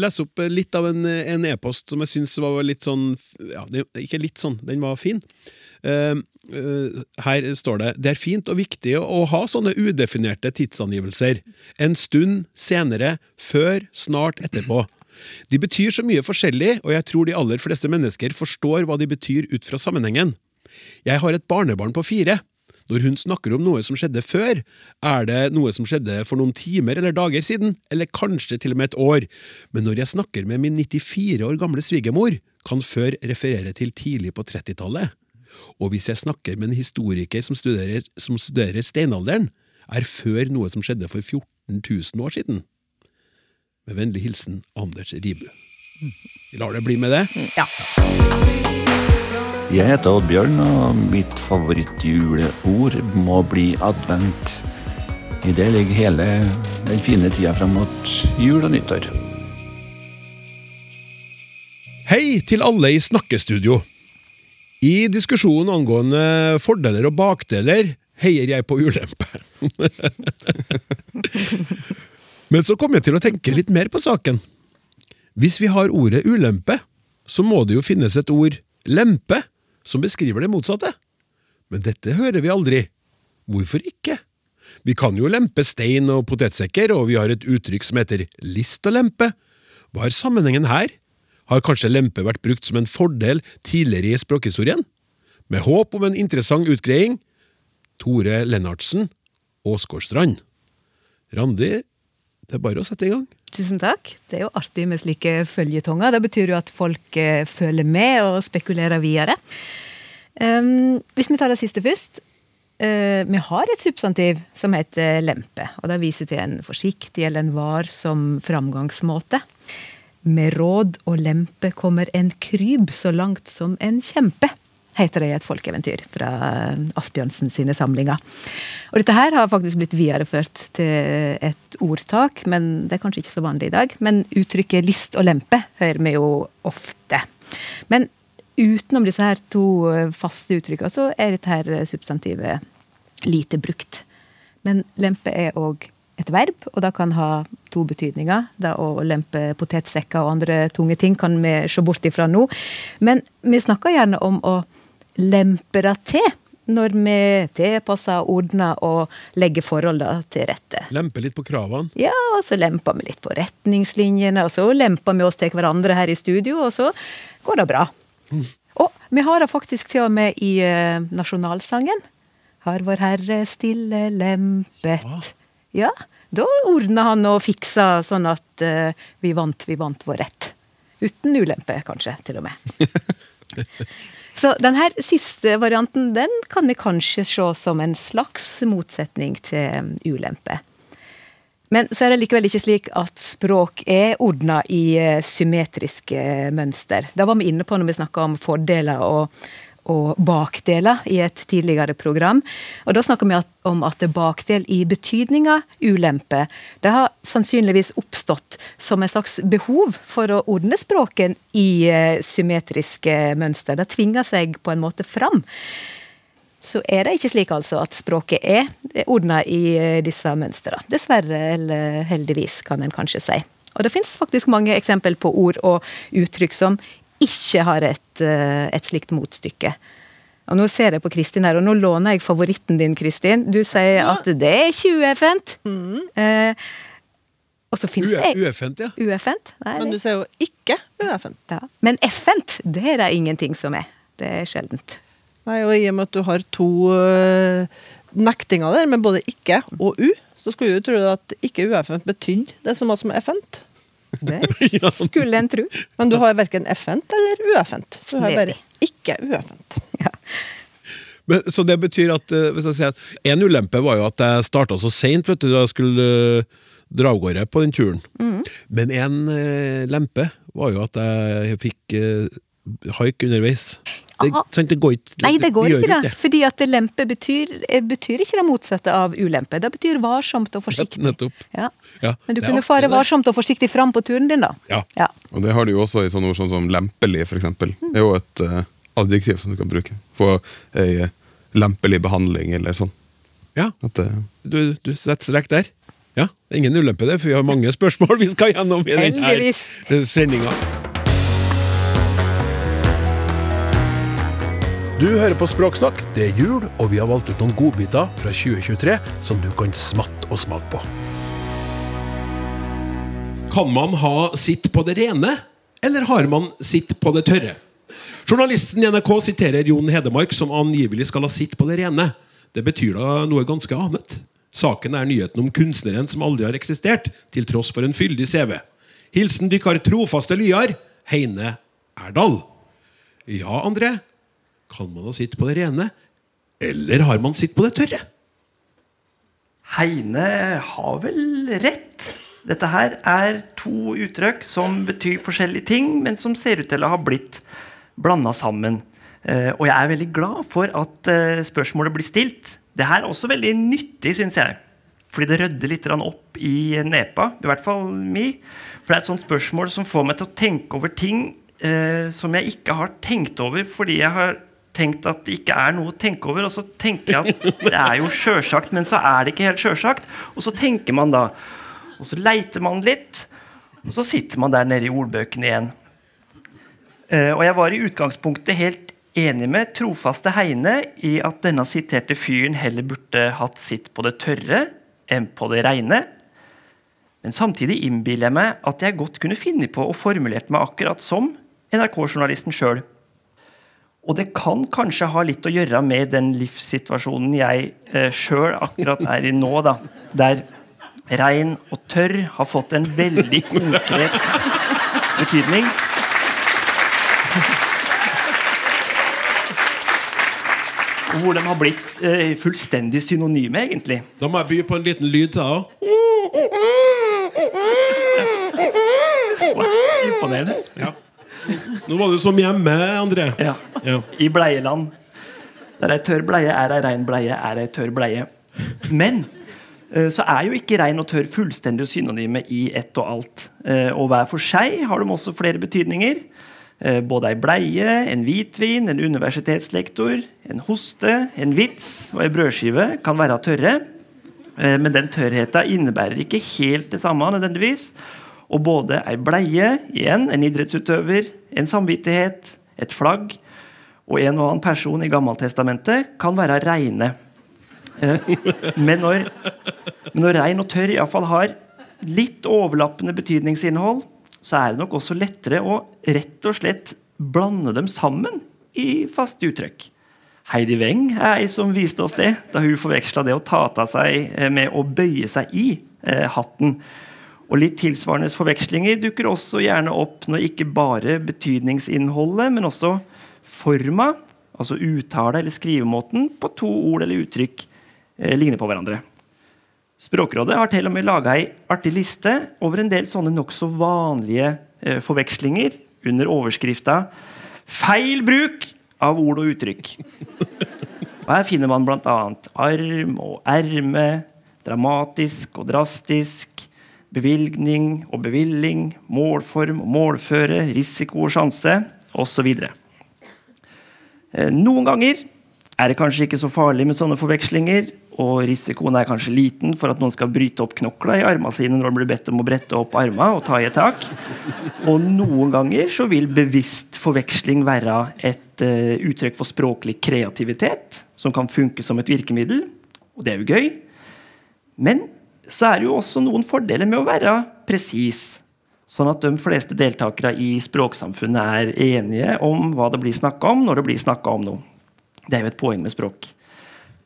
lese opp litt av en e-post som jeg syns var litt sånn ja, Ikke litt sånn, den var fin. Eh, eh, her står det Det er fint og viktig å ha sånne udefinerte tidsangivelser. En stund senere, før, snart etterpå. De betyr så mye forskjellig, og jeg tror de aller fleste mennesker forstår hva de betyr ut fra sammenhengen. Jeg har et barnebarn på fire. Når hun snakker om noe som skjedde før, er det noe som skjedde for noen timer eller dager siden, eller kanskje til og med et år. Men når jeg snakker med min 94 år gamle svigermor, kan før referere til tidlig på 30-tallet. Og hvis jeg snakker med en historiker som studerer, som studerer steinalderen, er før noe som skjedde for 14 000 år siden. Med vennlig hilsen Anders Ribu. Vi lar det bli med det. Jeg heter Oddbjørn, og mitt favorittjuleord må bli advent. I det ligger hele den fine tida fram mot jul og nyttår. Hei til alle i snakkestudio. I diskusjonen angående fordeler og bakdeler heier jeg på ulempe. *laughs* Men så kom jeg til å tenke litt mer på saken. Hvis vi har ordet ulempe, så må det jo finnes et ord lempe som beskriver det motsatte. Men dette hører vi aldri. Hvorfor ikke? Vi kan jo lempe stein og potetsekker, og vi har et uttrykk som heter list og lempe. Hva er sammenhengen her? Har kanskje lempe vært brukt som en fordel tidligere i språkhistorien? Med håp om en interessant utgreiing, Tore Lennartsen, Åsgårdstrand. Randi, det er bare å sette i gang. Tusen takk. Det er jo artig med slike følgetonger. Det betyr jo at folk eh, følger med og spekulerer videre. Um, hvis vi tar det siste først. Uh, vi har et substantiv som heter lempe. og Det viser til en forsiktig eller en varsom framgangsmåte. Med råd og lempe kommer en kryb så langt som en kjempe, heter det i et folkeeventyr fra Asbjørnsen sine samlinger. Og dette her har faktisk blitt videreført til et ordtak, men det er kanskje ikke så vanlig i dag. Men uttrykket list og lempe hører vi jo ofte. Men utenom disse her to faste uttrykkene, så er dette her substantivet lite brukt. Men lempe er òg et verb, og det kan ha to betydninger. Det å lempe potetsekker og andre tunge ting kan vi se bort ifra nå. Men vi snakker gjerne om å lempe det til når vi tilpasser, ordner og legger forholdene til rette. Lempe litt på kravene. Ja, og så lemper vi litt på retningslinjene, og så lemper vi oss til hverandre her i studio, og så går det bra. Og vi har det faktisk til og med i uh, nasjonalsangen. Har Vår Herre stille lempet. Ja, da ordna han og fiksa sånn at uh, vi vant, vi vant vår rett. Uten ulempe, kanskje, til og med. *laughs* Så den her siste varianten den kan vi kanskje se som en slags motsetning til ulempe. Men så er det likevel ikke slik at språk er ordna i eh, symmetriske mønster. Det var vi inne på når vi snakka om fordeler og, og bakdeler i et tidligere program. Og Da snakker vi om at bakdel i betydninga ulempe, det har sannsynligvis oppstått som en slags behov for å ordne språket i eh, symmetriske mønster. Det tvinger seg på en måte fram. Så er det ikke slik altså at språket er ordna i eh, disse mønstrene. Dessverre, eller heldigvis, kan en kanskje si. Og det fins faktisk mange eksempel på ord og uttrykk som ikke har et, eh, et slikt motstykke. Og nå ser jeg på Kristin her, og nå låner jeg favoritten din, Kristin. Du sier at det er ikke ueffent. Eh, og så fins det Ueffent, ja. ueffent. Men du sier jo ikke ueffent. ja. Men effent, det er det ingenting som er. Det er sjeldent. Nei, og I og med at du har to øh, nektinger der, med både ikke og u, så skulle du tro at ikke ueffent betydde det samme som effent. Det *laughs* skulle en tro. Men du har verken effent eller ueffent. Du har bare ikke ueffent. Men, så det betyr at eh, hvis jeg sier at En ulempe var jo at jeg starta så seint da jeg skulle eh, dra av gårde på den turen. Mm. Men en eh, lempe var jo at jeg fikk haik underveis. Det, Ah. sant, det går ikke Nei, det går ikke det. Fordi at lempe betyr, eh, betyr ikke det motsatte av ulempe. Det betyr varsomt og forsiktig. Nettopp. Ja. Ja, Men du kunne fare varsomt og forsiktig fram på turen din, da. Ja. Ja. Og det har du jo også i sånne ord sånn som lempelig, eksempel. Det er jo et uh, adjektiv som du kan bruke. Få ei uh, lempelig behandling, eller sånn. Ja. At, uh, Du, du setter strek der. Ja, ingen ulempe det, for vi har mange spørsmål vi skal gjennom i denne sendinga. Du hører på Språksnakk. Det er jul, og vi har valgt ut noen godbiter fra 2023 som du kan smatte og smake på. Kan man ha sitt på det rene, eller har man sitt på det tørre? Journalisten i NRK siterer Jon Hedemark, som angivelig skal ha sitt på det rene. Det betyr da noe ganske annet. Saken er nyheten om kunstneren som aldri har eksistert, til tross for en fyldig CV. Hilsen dykkar trofaste lyar, Heine Erdal. Ja, André. Kan man ha sitt på det rene, eller har man sitt på det tørre? Heine har vel rett. Dette her er to uttrykk som betyr forskjellige ting, men som ser ut til å ha blitt blanda sammen. Eh, og jeg er veldig glad for at eh, spørsmålet blir stilt. Det her er også veldig nyttig, syns jeg. Fordi det rydder litt opp i nepa. I hvert fall mi. For det er et sånt spørsmål som får meg til å tenke over ting eh, som jeg ikke har tenkt over fordi jeg har tenkt at det ikke er noe å tenke over. Og så tenker jeg at det er jo sjølsagt, men så er det ikke helt sjølsagt. Og så tenker man da. Og så leiter man litt, og så sitter man der nede i ordbøkene igjen. Eh, og jeg var i utgangspunktet helt enig med trofaste Heine i at denne siterte fyren heller burde hatt sitt på det tørre enn på det reine. Men samtidig innbiller jeg meg at jeg godt kunne finne på å formulert meg akkurat som NRK-journalisten sjøl. Og det kan kanskje ha litt å gjøre med den livssituasjonen jeg eh, sjøl akkurat er i nå, da. Der rein og tørr har fått en veldig konkret betydning. Og hvor de har blitt eh, fullstendig synonyme, egentlig. Da må jeg by på en liten lyd til. Imponerende. Ja. Nå var du som hjemme, André. Ja. I bleieland. Der ei tørr bleie er ei rein bleie er ei tørr bleie. Men eh, så er jo ikke rein og tørr fullstendig synonyme i ett og alt. Eh, og hver for seg har de også flere betydninger. Eh, både ei bleie, en hvitvin, en universitetslektor, en hoste, en vits og ei brødskive kan være tørre. Men den tørrheta innebærer ikke helt det samme nødvendigvis. Og både ei bleie, igjen, en idrettsutøver, en samvittighet, et flagg og en og annen person i Gammeltestamentet kan være reine. Eh, Men når, når rein og tørr iallfall har litt overlappende betydningsinnhold, så er det nok også lettere å rett og slett blande dem sammen i faste uttrykk. Heidi Weng er ei som viste oss det da hun forveksla det å ta av seg eh, med å bøye seg i eh, hatten. Og Litt tilsvarende forvekslinger dukker også gjerne opp når ikke bare betydningsinnholdet, men også forma, altså uttale eller skrivemåten, på to ord eller uttrykk eh, ligner på hverandre. Språkrådet har til og med laga ei artig liste over en del sånne nokså vanlige eh, forvekslinger under overskrifta 'Feil bruk av ord og uttrykk'. Og Her finner man bl.a. arm og erme, dramatisk og drastisk, bevilgning og bevilling, målform og målføre, risiko og sjanse osv. Eh, Noen ganger er det kanskje ikke så farlig med sånne forvekslinger, og risikoen er kanskje liten for at noen skal bryte opp knokla i armene sine når de blir bedt om å brette opp armene og ta i et tak. Og noen ganger så vil bevisst forveksling være et uh, uttrykk for språklig kreativitet, som kan funke som et virkemiddel, og det er jo gøy. Men så er det jo også noen fordeler med å være presis, sånn at de fleste deltakere i språksamfunnet er enige om hva det blir snakka om når det blir snakka om noe. Det er jo et poeng med språk.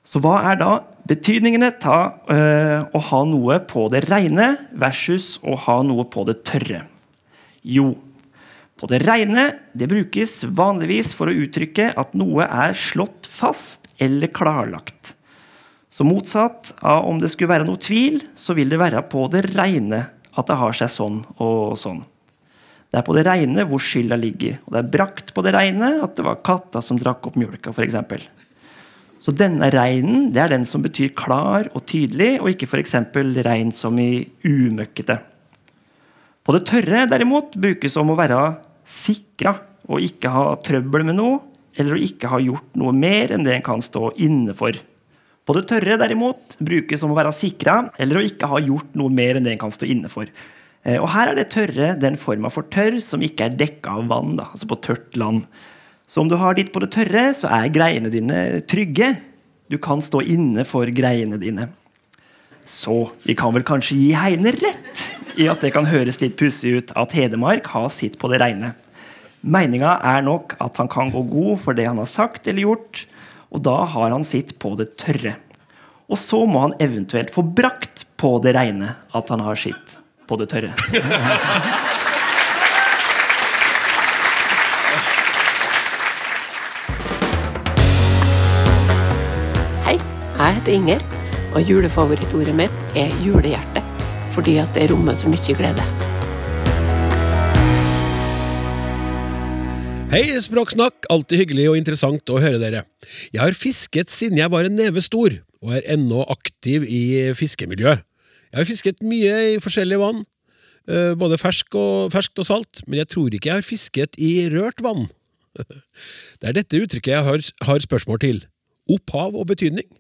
Så hva er da betydningene ta øh, å ha noe på det reine versus å ha noe på det tørre? Jo, på det reine det brukes vanligvis for å uttrykke at noe er slått fast eller klarlagt. Så motsatt av om det skulle være noe tvil, så vil det være på det reine at det har seg sånn og sånn. Det er på det reine hvor skylda ligger. Og det er brakt på det reine at det var katta som drakk opp mjølka, f.eks. Så denne reinen det er den som betyr klar og tydelig, og ikke f.eks. rein som i umøkkete. På det tørre derimot brukes om å være sikra og ikke ha trøbbel med noe, eller å ikke ha gjort noe mer enn det en kan stå inne for. På det tørre derimot brukes om å være sikra, eller å ikke ha gjort noe mer enn det en kan stå inne for. Eh, og her er det tørre den forma for tørr som ikke er dekka av vann, da, altså på tørt land. Så om du har ditt på det tørre, så er greiene dine trygge. Du kan stå inne for greiene dine. Så vi kan vel kanskje gi Heine rett i at det kan høres litt pussig ut at Hedmark har sitt på det reine. Meninga er nok at han kan gå god for det han har sagt eller gjort, Og da har han sitt på det tørre. Og så må han eventuelt få brakt på det reine at han har sitt på det tørre. Hei, jeg heter Inger, og julefavorittordet mitt er julehjerte. Fordi at det rommer så mye glede. Hei, Språksnakk! Alltid hyggelig og interessant å høre dere. Jeg har fisket siden jeg var en neve stor, og er ennå aktiv i fiskemiljøet. Jeg har fisket mye i forskjellige vann, eh, både fersk og, ferskt og salt, men jeg tror ikke jeg har fisket i rørt vann. *laughs* Det er dette uttrykket jeg har, har spørsmål til. Opphav og betydning.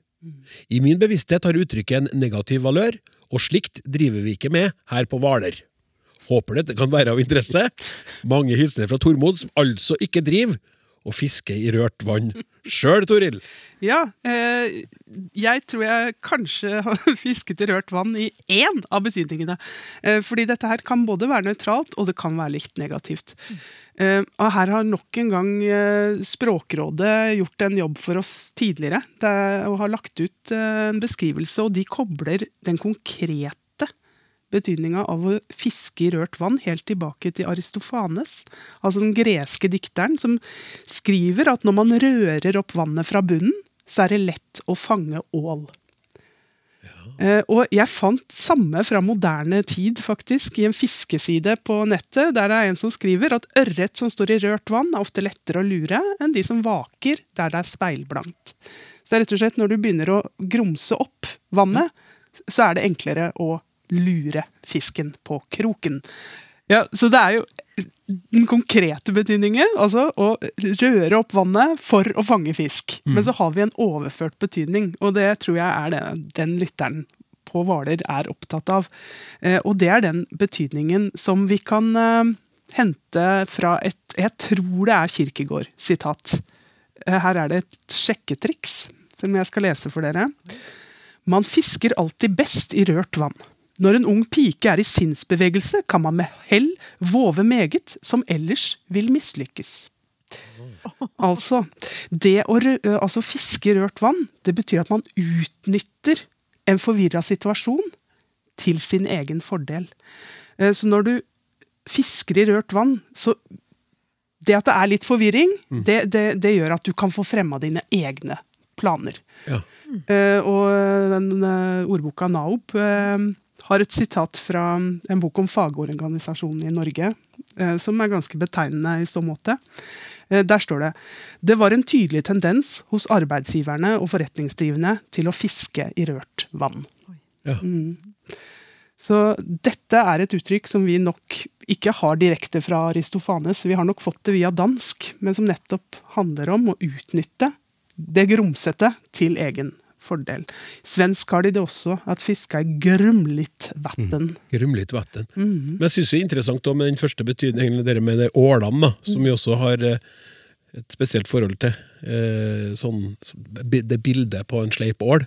I min bevissthet har uttrykket en negativ valør, og slikt driver vi ikke med her på Hvaler. Håper dette kan være av interesse. Mange hilsener fra Tormod, som altså ikke driver og fisker i rørt vann sjøl, Toril. Ja, eh, jeg tror jeg kanskje har *laughs* fisket i rørt vann i én av betydningene. Eh, fordi dette her kan både være nøytralt, og det kan være litt negativt. Eh, og her har nok en gang eh, Språkrådet gjort en jobb for oss tidligere. Det og har lagt ut eh, en beskrivelse, og de kobler den konkrete betydninga av å fiske i rørt vann helt tilbake til Aristofanes, altså den greske dikteren, som skriver at når man rører opp vannet fra bunnen, så er det lett å fange ål. Eh, og jeg fant samme fra moderne tid, faktisk, i en fiskeside på nettet. Der er en som skriver at ørret som står i rørt vann, er ofte lettere å lure enn de som vaker der det er speilblankt. Så det er rett og slett når du begynner å grumse opp vannet, så er det enklere å lure fisken på kroken. Ja, Så det er jo den konkrete betydningen, altså å røre opp vannet for å fange fisk. Mm. Men så har vi en overført betydning, og det tror jeg er det den lytteren på Hvaler er opptatt av. Eh, og det er den betydningen som vi kan eh, hente fra et Jeg tror det er Kirkegård, sitat. Eh, her er det et sjekketriks som jeg skal lese for dere. Man fisker alltid best i rørt vann. Når en ung pike er i sinnsbevegelse, kan man med hell våve meget som ellers vil mislykkes. Altså, det å altså fiske i rørt vann, det betyr at man utnytter en forvirra situasjon til sin egen fordel. Så når du fisker i rørt vann, så Det at det er litt forvirring, Mm. det, det, det gjør at du kan få fremma dine egne planer. Ja. Mm. og den ordboka Naob har et sitat fra en bok om fagorganisasjonen i Norge, eh, som er ganske betegnende i så måte. Eh, der står det det var en tydelig tendens hos arbeidsgiverne og forretningsdrivende til å fiske i rørt vann. Ja. Mm. Så dette er et uttrykk som vi nok ikke har direkte fra Aristofanes. Vi har nok fått det via dansk, men som nettopp handler om å utnytte det grumsete til egen fordel. Svensk har de det også, at fiska er grumligt vatten. Grumlitt vann. Mhm. Men jeg syns det er interessant med den første betydningen, det med det ålene, da, som vi også har eh, et spesielt forhold til. Eh, sånn, det bildet på en sleip ål.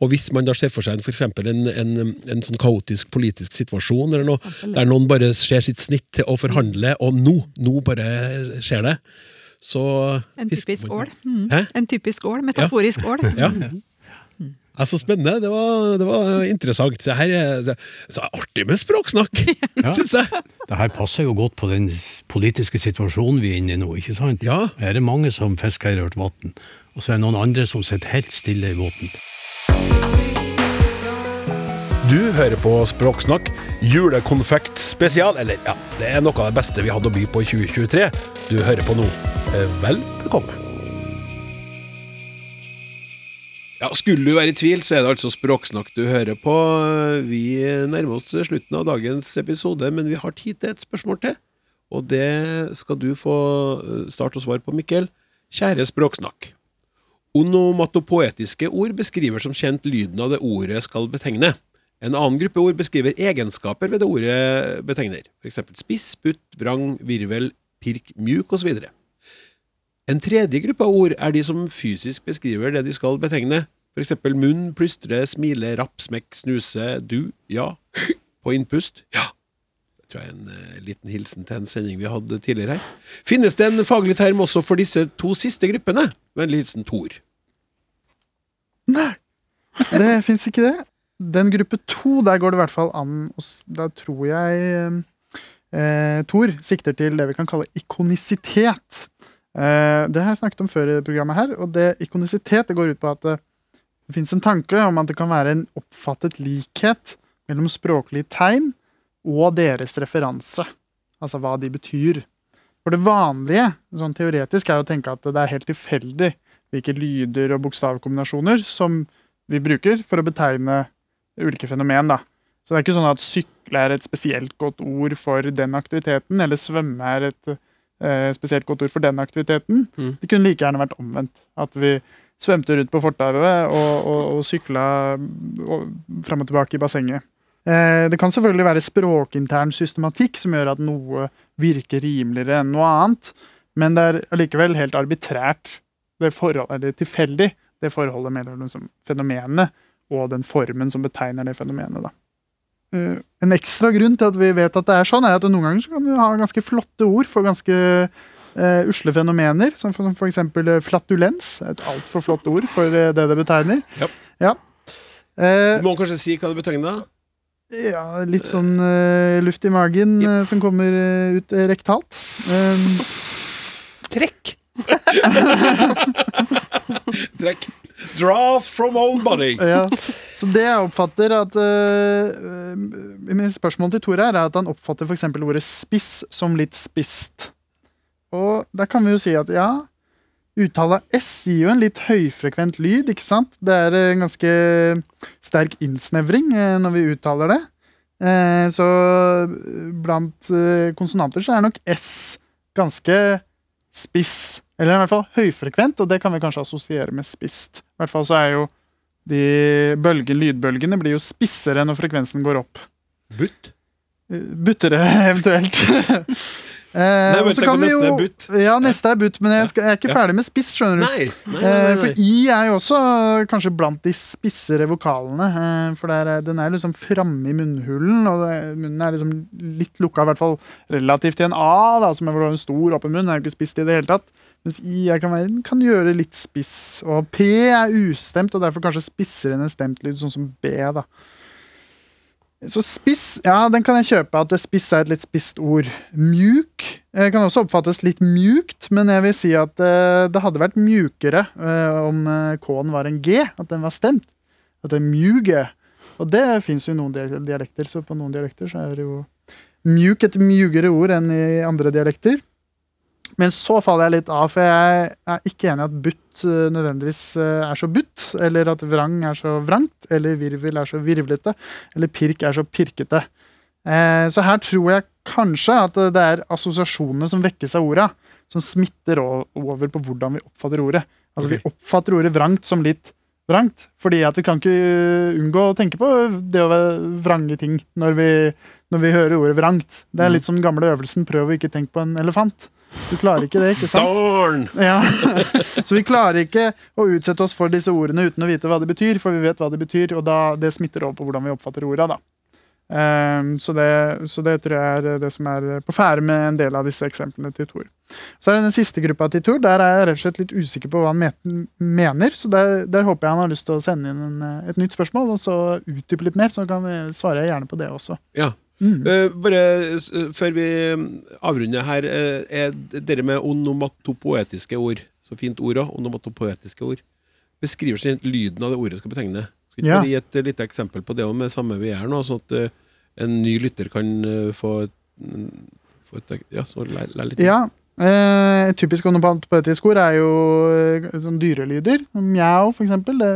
Og hvis man da ser for seg en, for en, en, en sånn kaotisk politisk situasjon, eller noe, der noen bare ser sitt snitt til å forhandle, og nå, nå bare skjer det, så En typisk ål. Mm. En typisk ål. Metaforisk ål. Ja. Mm. Ja, så spennende. Det var, det var interessant. Det her er det, så artig med språksnakk, *laughs* Ja. *laughs* syns jeg. Det her passer jo godt på den politiske situasjonen vi er inne i nå, ikke sant? Ja. Her er det mange som fisker i rørt vann, og så er det noen andre som sitter helt stille i båten. Du hører på Språksnakk, julekonfekt spesial. Eller ja, det er noe av det beste vi hadde å by på i 2023. Du hører på nå. Eh, Vel bekomme. Ja, Skulle du være i tvil, så er det altså Språksnakk du hører på. Vi nærmer oss slutten av dagens episode, men vi har tid til et spørsmål til. Og det skal du få start starte å svare på, Mikkel. Kjære Språksnakk. Onomatopoetiske ord beskriver som kjent lyden av det ordet skal betegne. En annen gruppe ord beskriver egenskaper ved det ordet betegner, f.eks. spiss, putt, vrang, virvel, pirk, mjuk osv. En tredje gruppe av ord er de som fysisk beskriver det de skal betegne, f.eks. munn, plystre, smile, rapp, smekk, snuse, du, ja, på innpust, ja. Det tror jeg er en uh, liten hilsen til en sending vi hadde tidligere her. Finnes det en faglig term også for disse to siste gruppene? Vennlig hilsen Tor. Nei, det fins ikke det. Den gruppe to, der går det i hvert fall an Da tror jeg eh, Tor sikter til det vi kan kalle ikonisitet. Eh, det har jeg snakket om før i programmet her, og det ikonisitet det går ut på at det, det fins en tanke om at det kan være en oppfattet likhet mellom språklige tegn og deres referanse. Altså hva de betyr. For det vanlige, sånn teoretisk, er å tenke at det er helt tilfeldig hvilke lyder og bokstavkombinasjoner som vi bruker for å betegne ulike fenomen. da. Så det er ikke sånn at sykle er et spesielt godt ord for den aktiviteten, eller svømme er et eh, spesielt godt ord for den aktiviteten. Det kunne like gjerne vært omvendt. At vi svømte rundt på fortauet og, og, og sykla fram og tilbake i bassenget. Eh, det kan selvfølgelig være språkintern systematikk som gjør at noe virker rimeligere enn noe annet, men det er allikevel helt arbitrært, det forholdet, eller tilfeldig, det forholdet mellom liksom, fenomenet og den formen som betegner det fenomenet. Da. Eh, en ekstra grunn til at vi vet at det er sånn, er at noen ganger så kan du ha ganske flotte ord for ganske uh, usle fenomener, som for, som for eksempel eh, flatulens. Er Et altfor flott ord for det det betegner. Ja. Uh, Du må kanskje si hva det betegner? ja, litt sånn uh, luft i magen eh, som kommer ut rektalt. Um, *laughs* Trekk! *laughs* *laughs* Trekk. Draw from own body. ja. Så det jeg oppfatter at uh, Mitt spørsmål til Tore er at han oppfatter f.eks. ordet spiss som litt spist. Og der kan vi jo si at ja, uttale S gir jo en litt høyfrekvent lyd, ikke sant? Det er en ganske sterk innsnevring eh, når vi uttaler det. Så blant konsonanter så er nok S ganske spiss. Eller i hvert fall høyfrekvent, og det kan vi kanskje assosiere med spist. I hvert fall så er jo de bølgen, lydbølgene blir jo spissere når frekvensen går opp. Butt? Eh, Buttere, *laughs* eventuelt. Eh, Nei, men så kan vi neste jo- er butt. Ja, neste er butt, men jeg, skal, jeg er ikke Ja. ferdig med spiss, skjønner du. Nei, nei, nei, Eh. For I er jo også kanskje blant de spissere vokalene. eh, For er, den er liksom framme i munnhulen, og det, munnen er liksom litt lukka, i hvert fall relativt til en A, da, som er en stor, åpen munn. er jo ikke spist i det hele tatt. Mens I er kan, være, kan gjøre litt spiss. Og P er ustemt, og derfor kanskje spissere enn en stemt lyd, sånn som B. da. Så spiss, ja, den kan jeg kjøpe, at spiss er et litt spisst ord. Mjuk jeg kan også oppfattes litt mjukt, men jeg vil si at eh, det hadde vært mjukere eh, om eh, K-en var en G, at den var stemt. At det er mjuge. Og det fins jo noen dialekter, så på noen dialekter så er det jo mjuk et mjugere ord enn i andre dialekter. Men så faller jeg litt av, for jeg er ikke enig i at butt eh, nødvendigvis eh, er så butt, eller at vrang er så vrangt, eller virvel er så virvlete, eller pirk er så pirkete. Eh, Så her tror jeg kanskje at det er assosiasjonene som vekkes av orda, som smitter over på hvordan vi oppfatter ordet. Altså Vi oppfatter ordet vrangt som litt vrangt, fordi at vi kan ikke unngå å tenke på det å vrange ting når vi, når vi hører ordet vrangt. Det er litt som den gamle øvelsen 'prøv å ikke tenke på en elefant'. Du klarer ikke det, ikke sant? Darn! Ja. *laughs* Så vi klarer ikke å utsette oss for disse ordene uten å vite hva de betyr, for vi vet hva de betyr, og da, det smitter over på hvordan vi oppfatter orda. Da. Um, så, det, så det tror jeg er det som er på ferde med en del av disse eksemplene til Thor. Så er det den siste gruppa til Thor. Der er jeg rett og slett litt usikker på hva han mener. Så der, der håper jeg han har lyst til å sende inn en, et nytt spørsmål, og så utdype litt mer. Så kan vi svare gjerne på det også. Ja. Mm. Uh, bare uh, før vi mm, avrunder her, uh, er dere med onomatopoetiske ord Så fint ord òg. Onomatopoetiske ord. Beskriver seg lyden av det ordet skal betegne. Skal ikke Ja. gi et eh, lite eksempel på det òg, med samme vi er nå, sånn at en ny lytter kan få, mm, få et, Ja, så lære lære litt. Ja. Eh, et typisk onomatopoetisk ord er jo eh, sånn dyrelyder. Mjau, for eksempel. Det,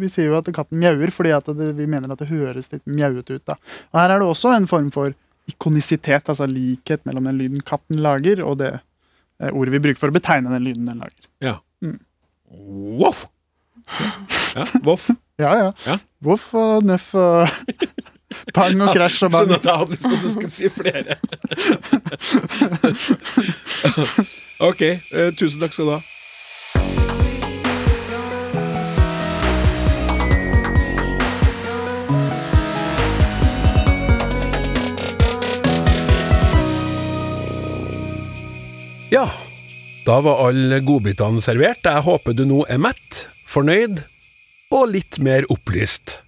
vi sier jo at katten mjauer fordi det, vi mener at det høres litt mjauete ut. Da. Og her er det også en form for ikonisitet, altså likhet mellom den lyden katten lager, og det eh, ordet vi bruker for å betegne den lyden den lager. Ja. Mm. Voff! Ja, voff. Ja, ja. Voff og nøff og *laughs* pang og krasj og bang. Jeg hadde lyst til at du skulle si flere. ok, eh, tusen takk skal du ha. Ja, da var alle godbitene servert. Jeg håper du nå er mett, fornøyd og litt mer opplyst.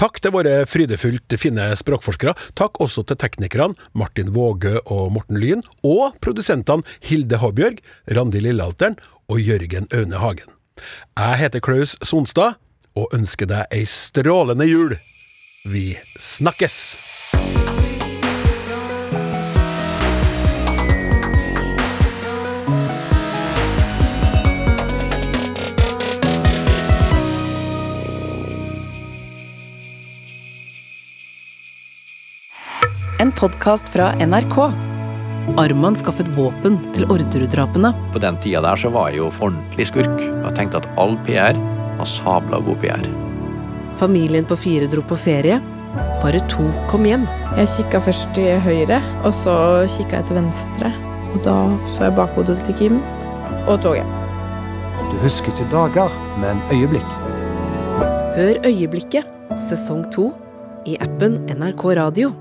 Takk til våre frydefullt fine språkforskere. Takk også til teknikerne Martin Vågø og Morten Lyn, og produsentene Hilde Håbjørg, Randi Lillealteren og Jørgen Aune Hagen. Jeg heter Klaus Sonstad, og ønsker deg ei strålende jul. Vi snakkes! En podkast fra NRK. Arman skaffet våpen til Orderud-drapene. På den tida der så var jeg jo ordentlig skurk. Jeg tenkte at all PR var sabla god PR. Familien på fire dro på ferie. Bare to kom hjem. Jeg kikka først til høyre, og så kikka jeg til venstre. Og da så jeg bakhodet til Kim og toget. Du husker ikke dager, men øyeblikk. Hør Øyeblikket, sesong to, i appen NRK Radio.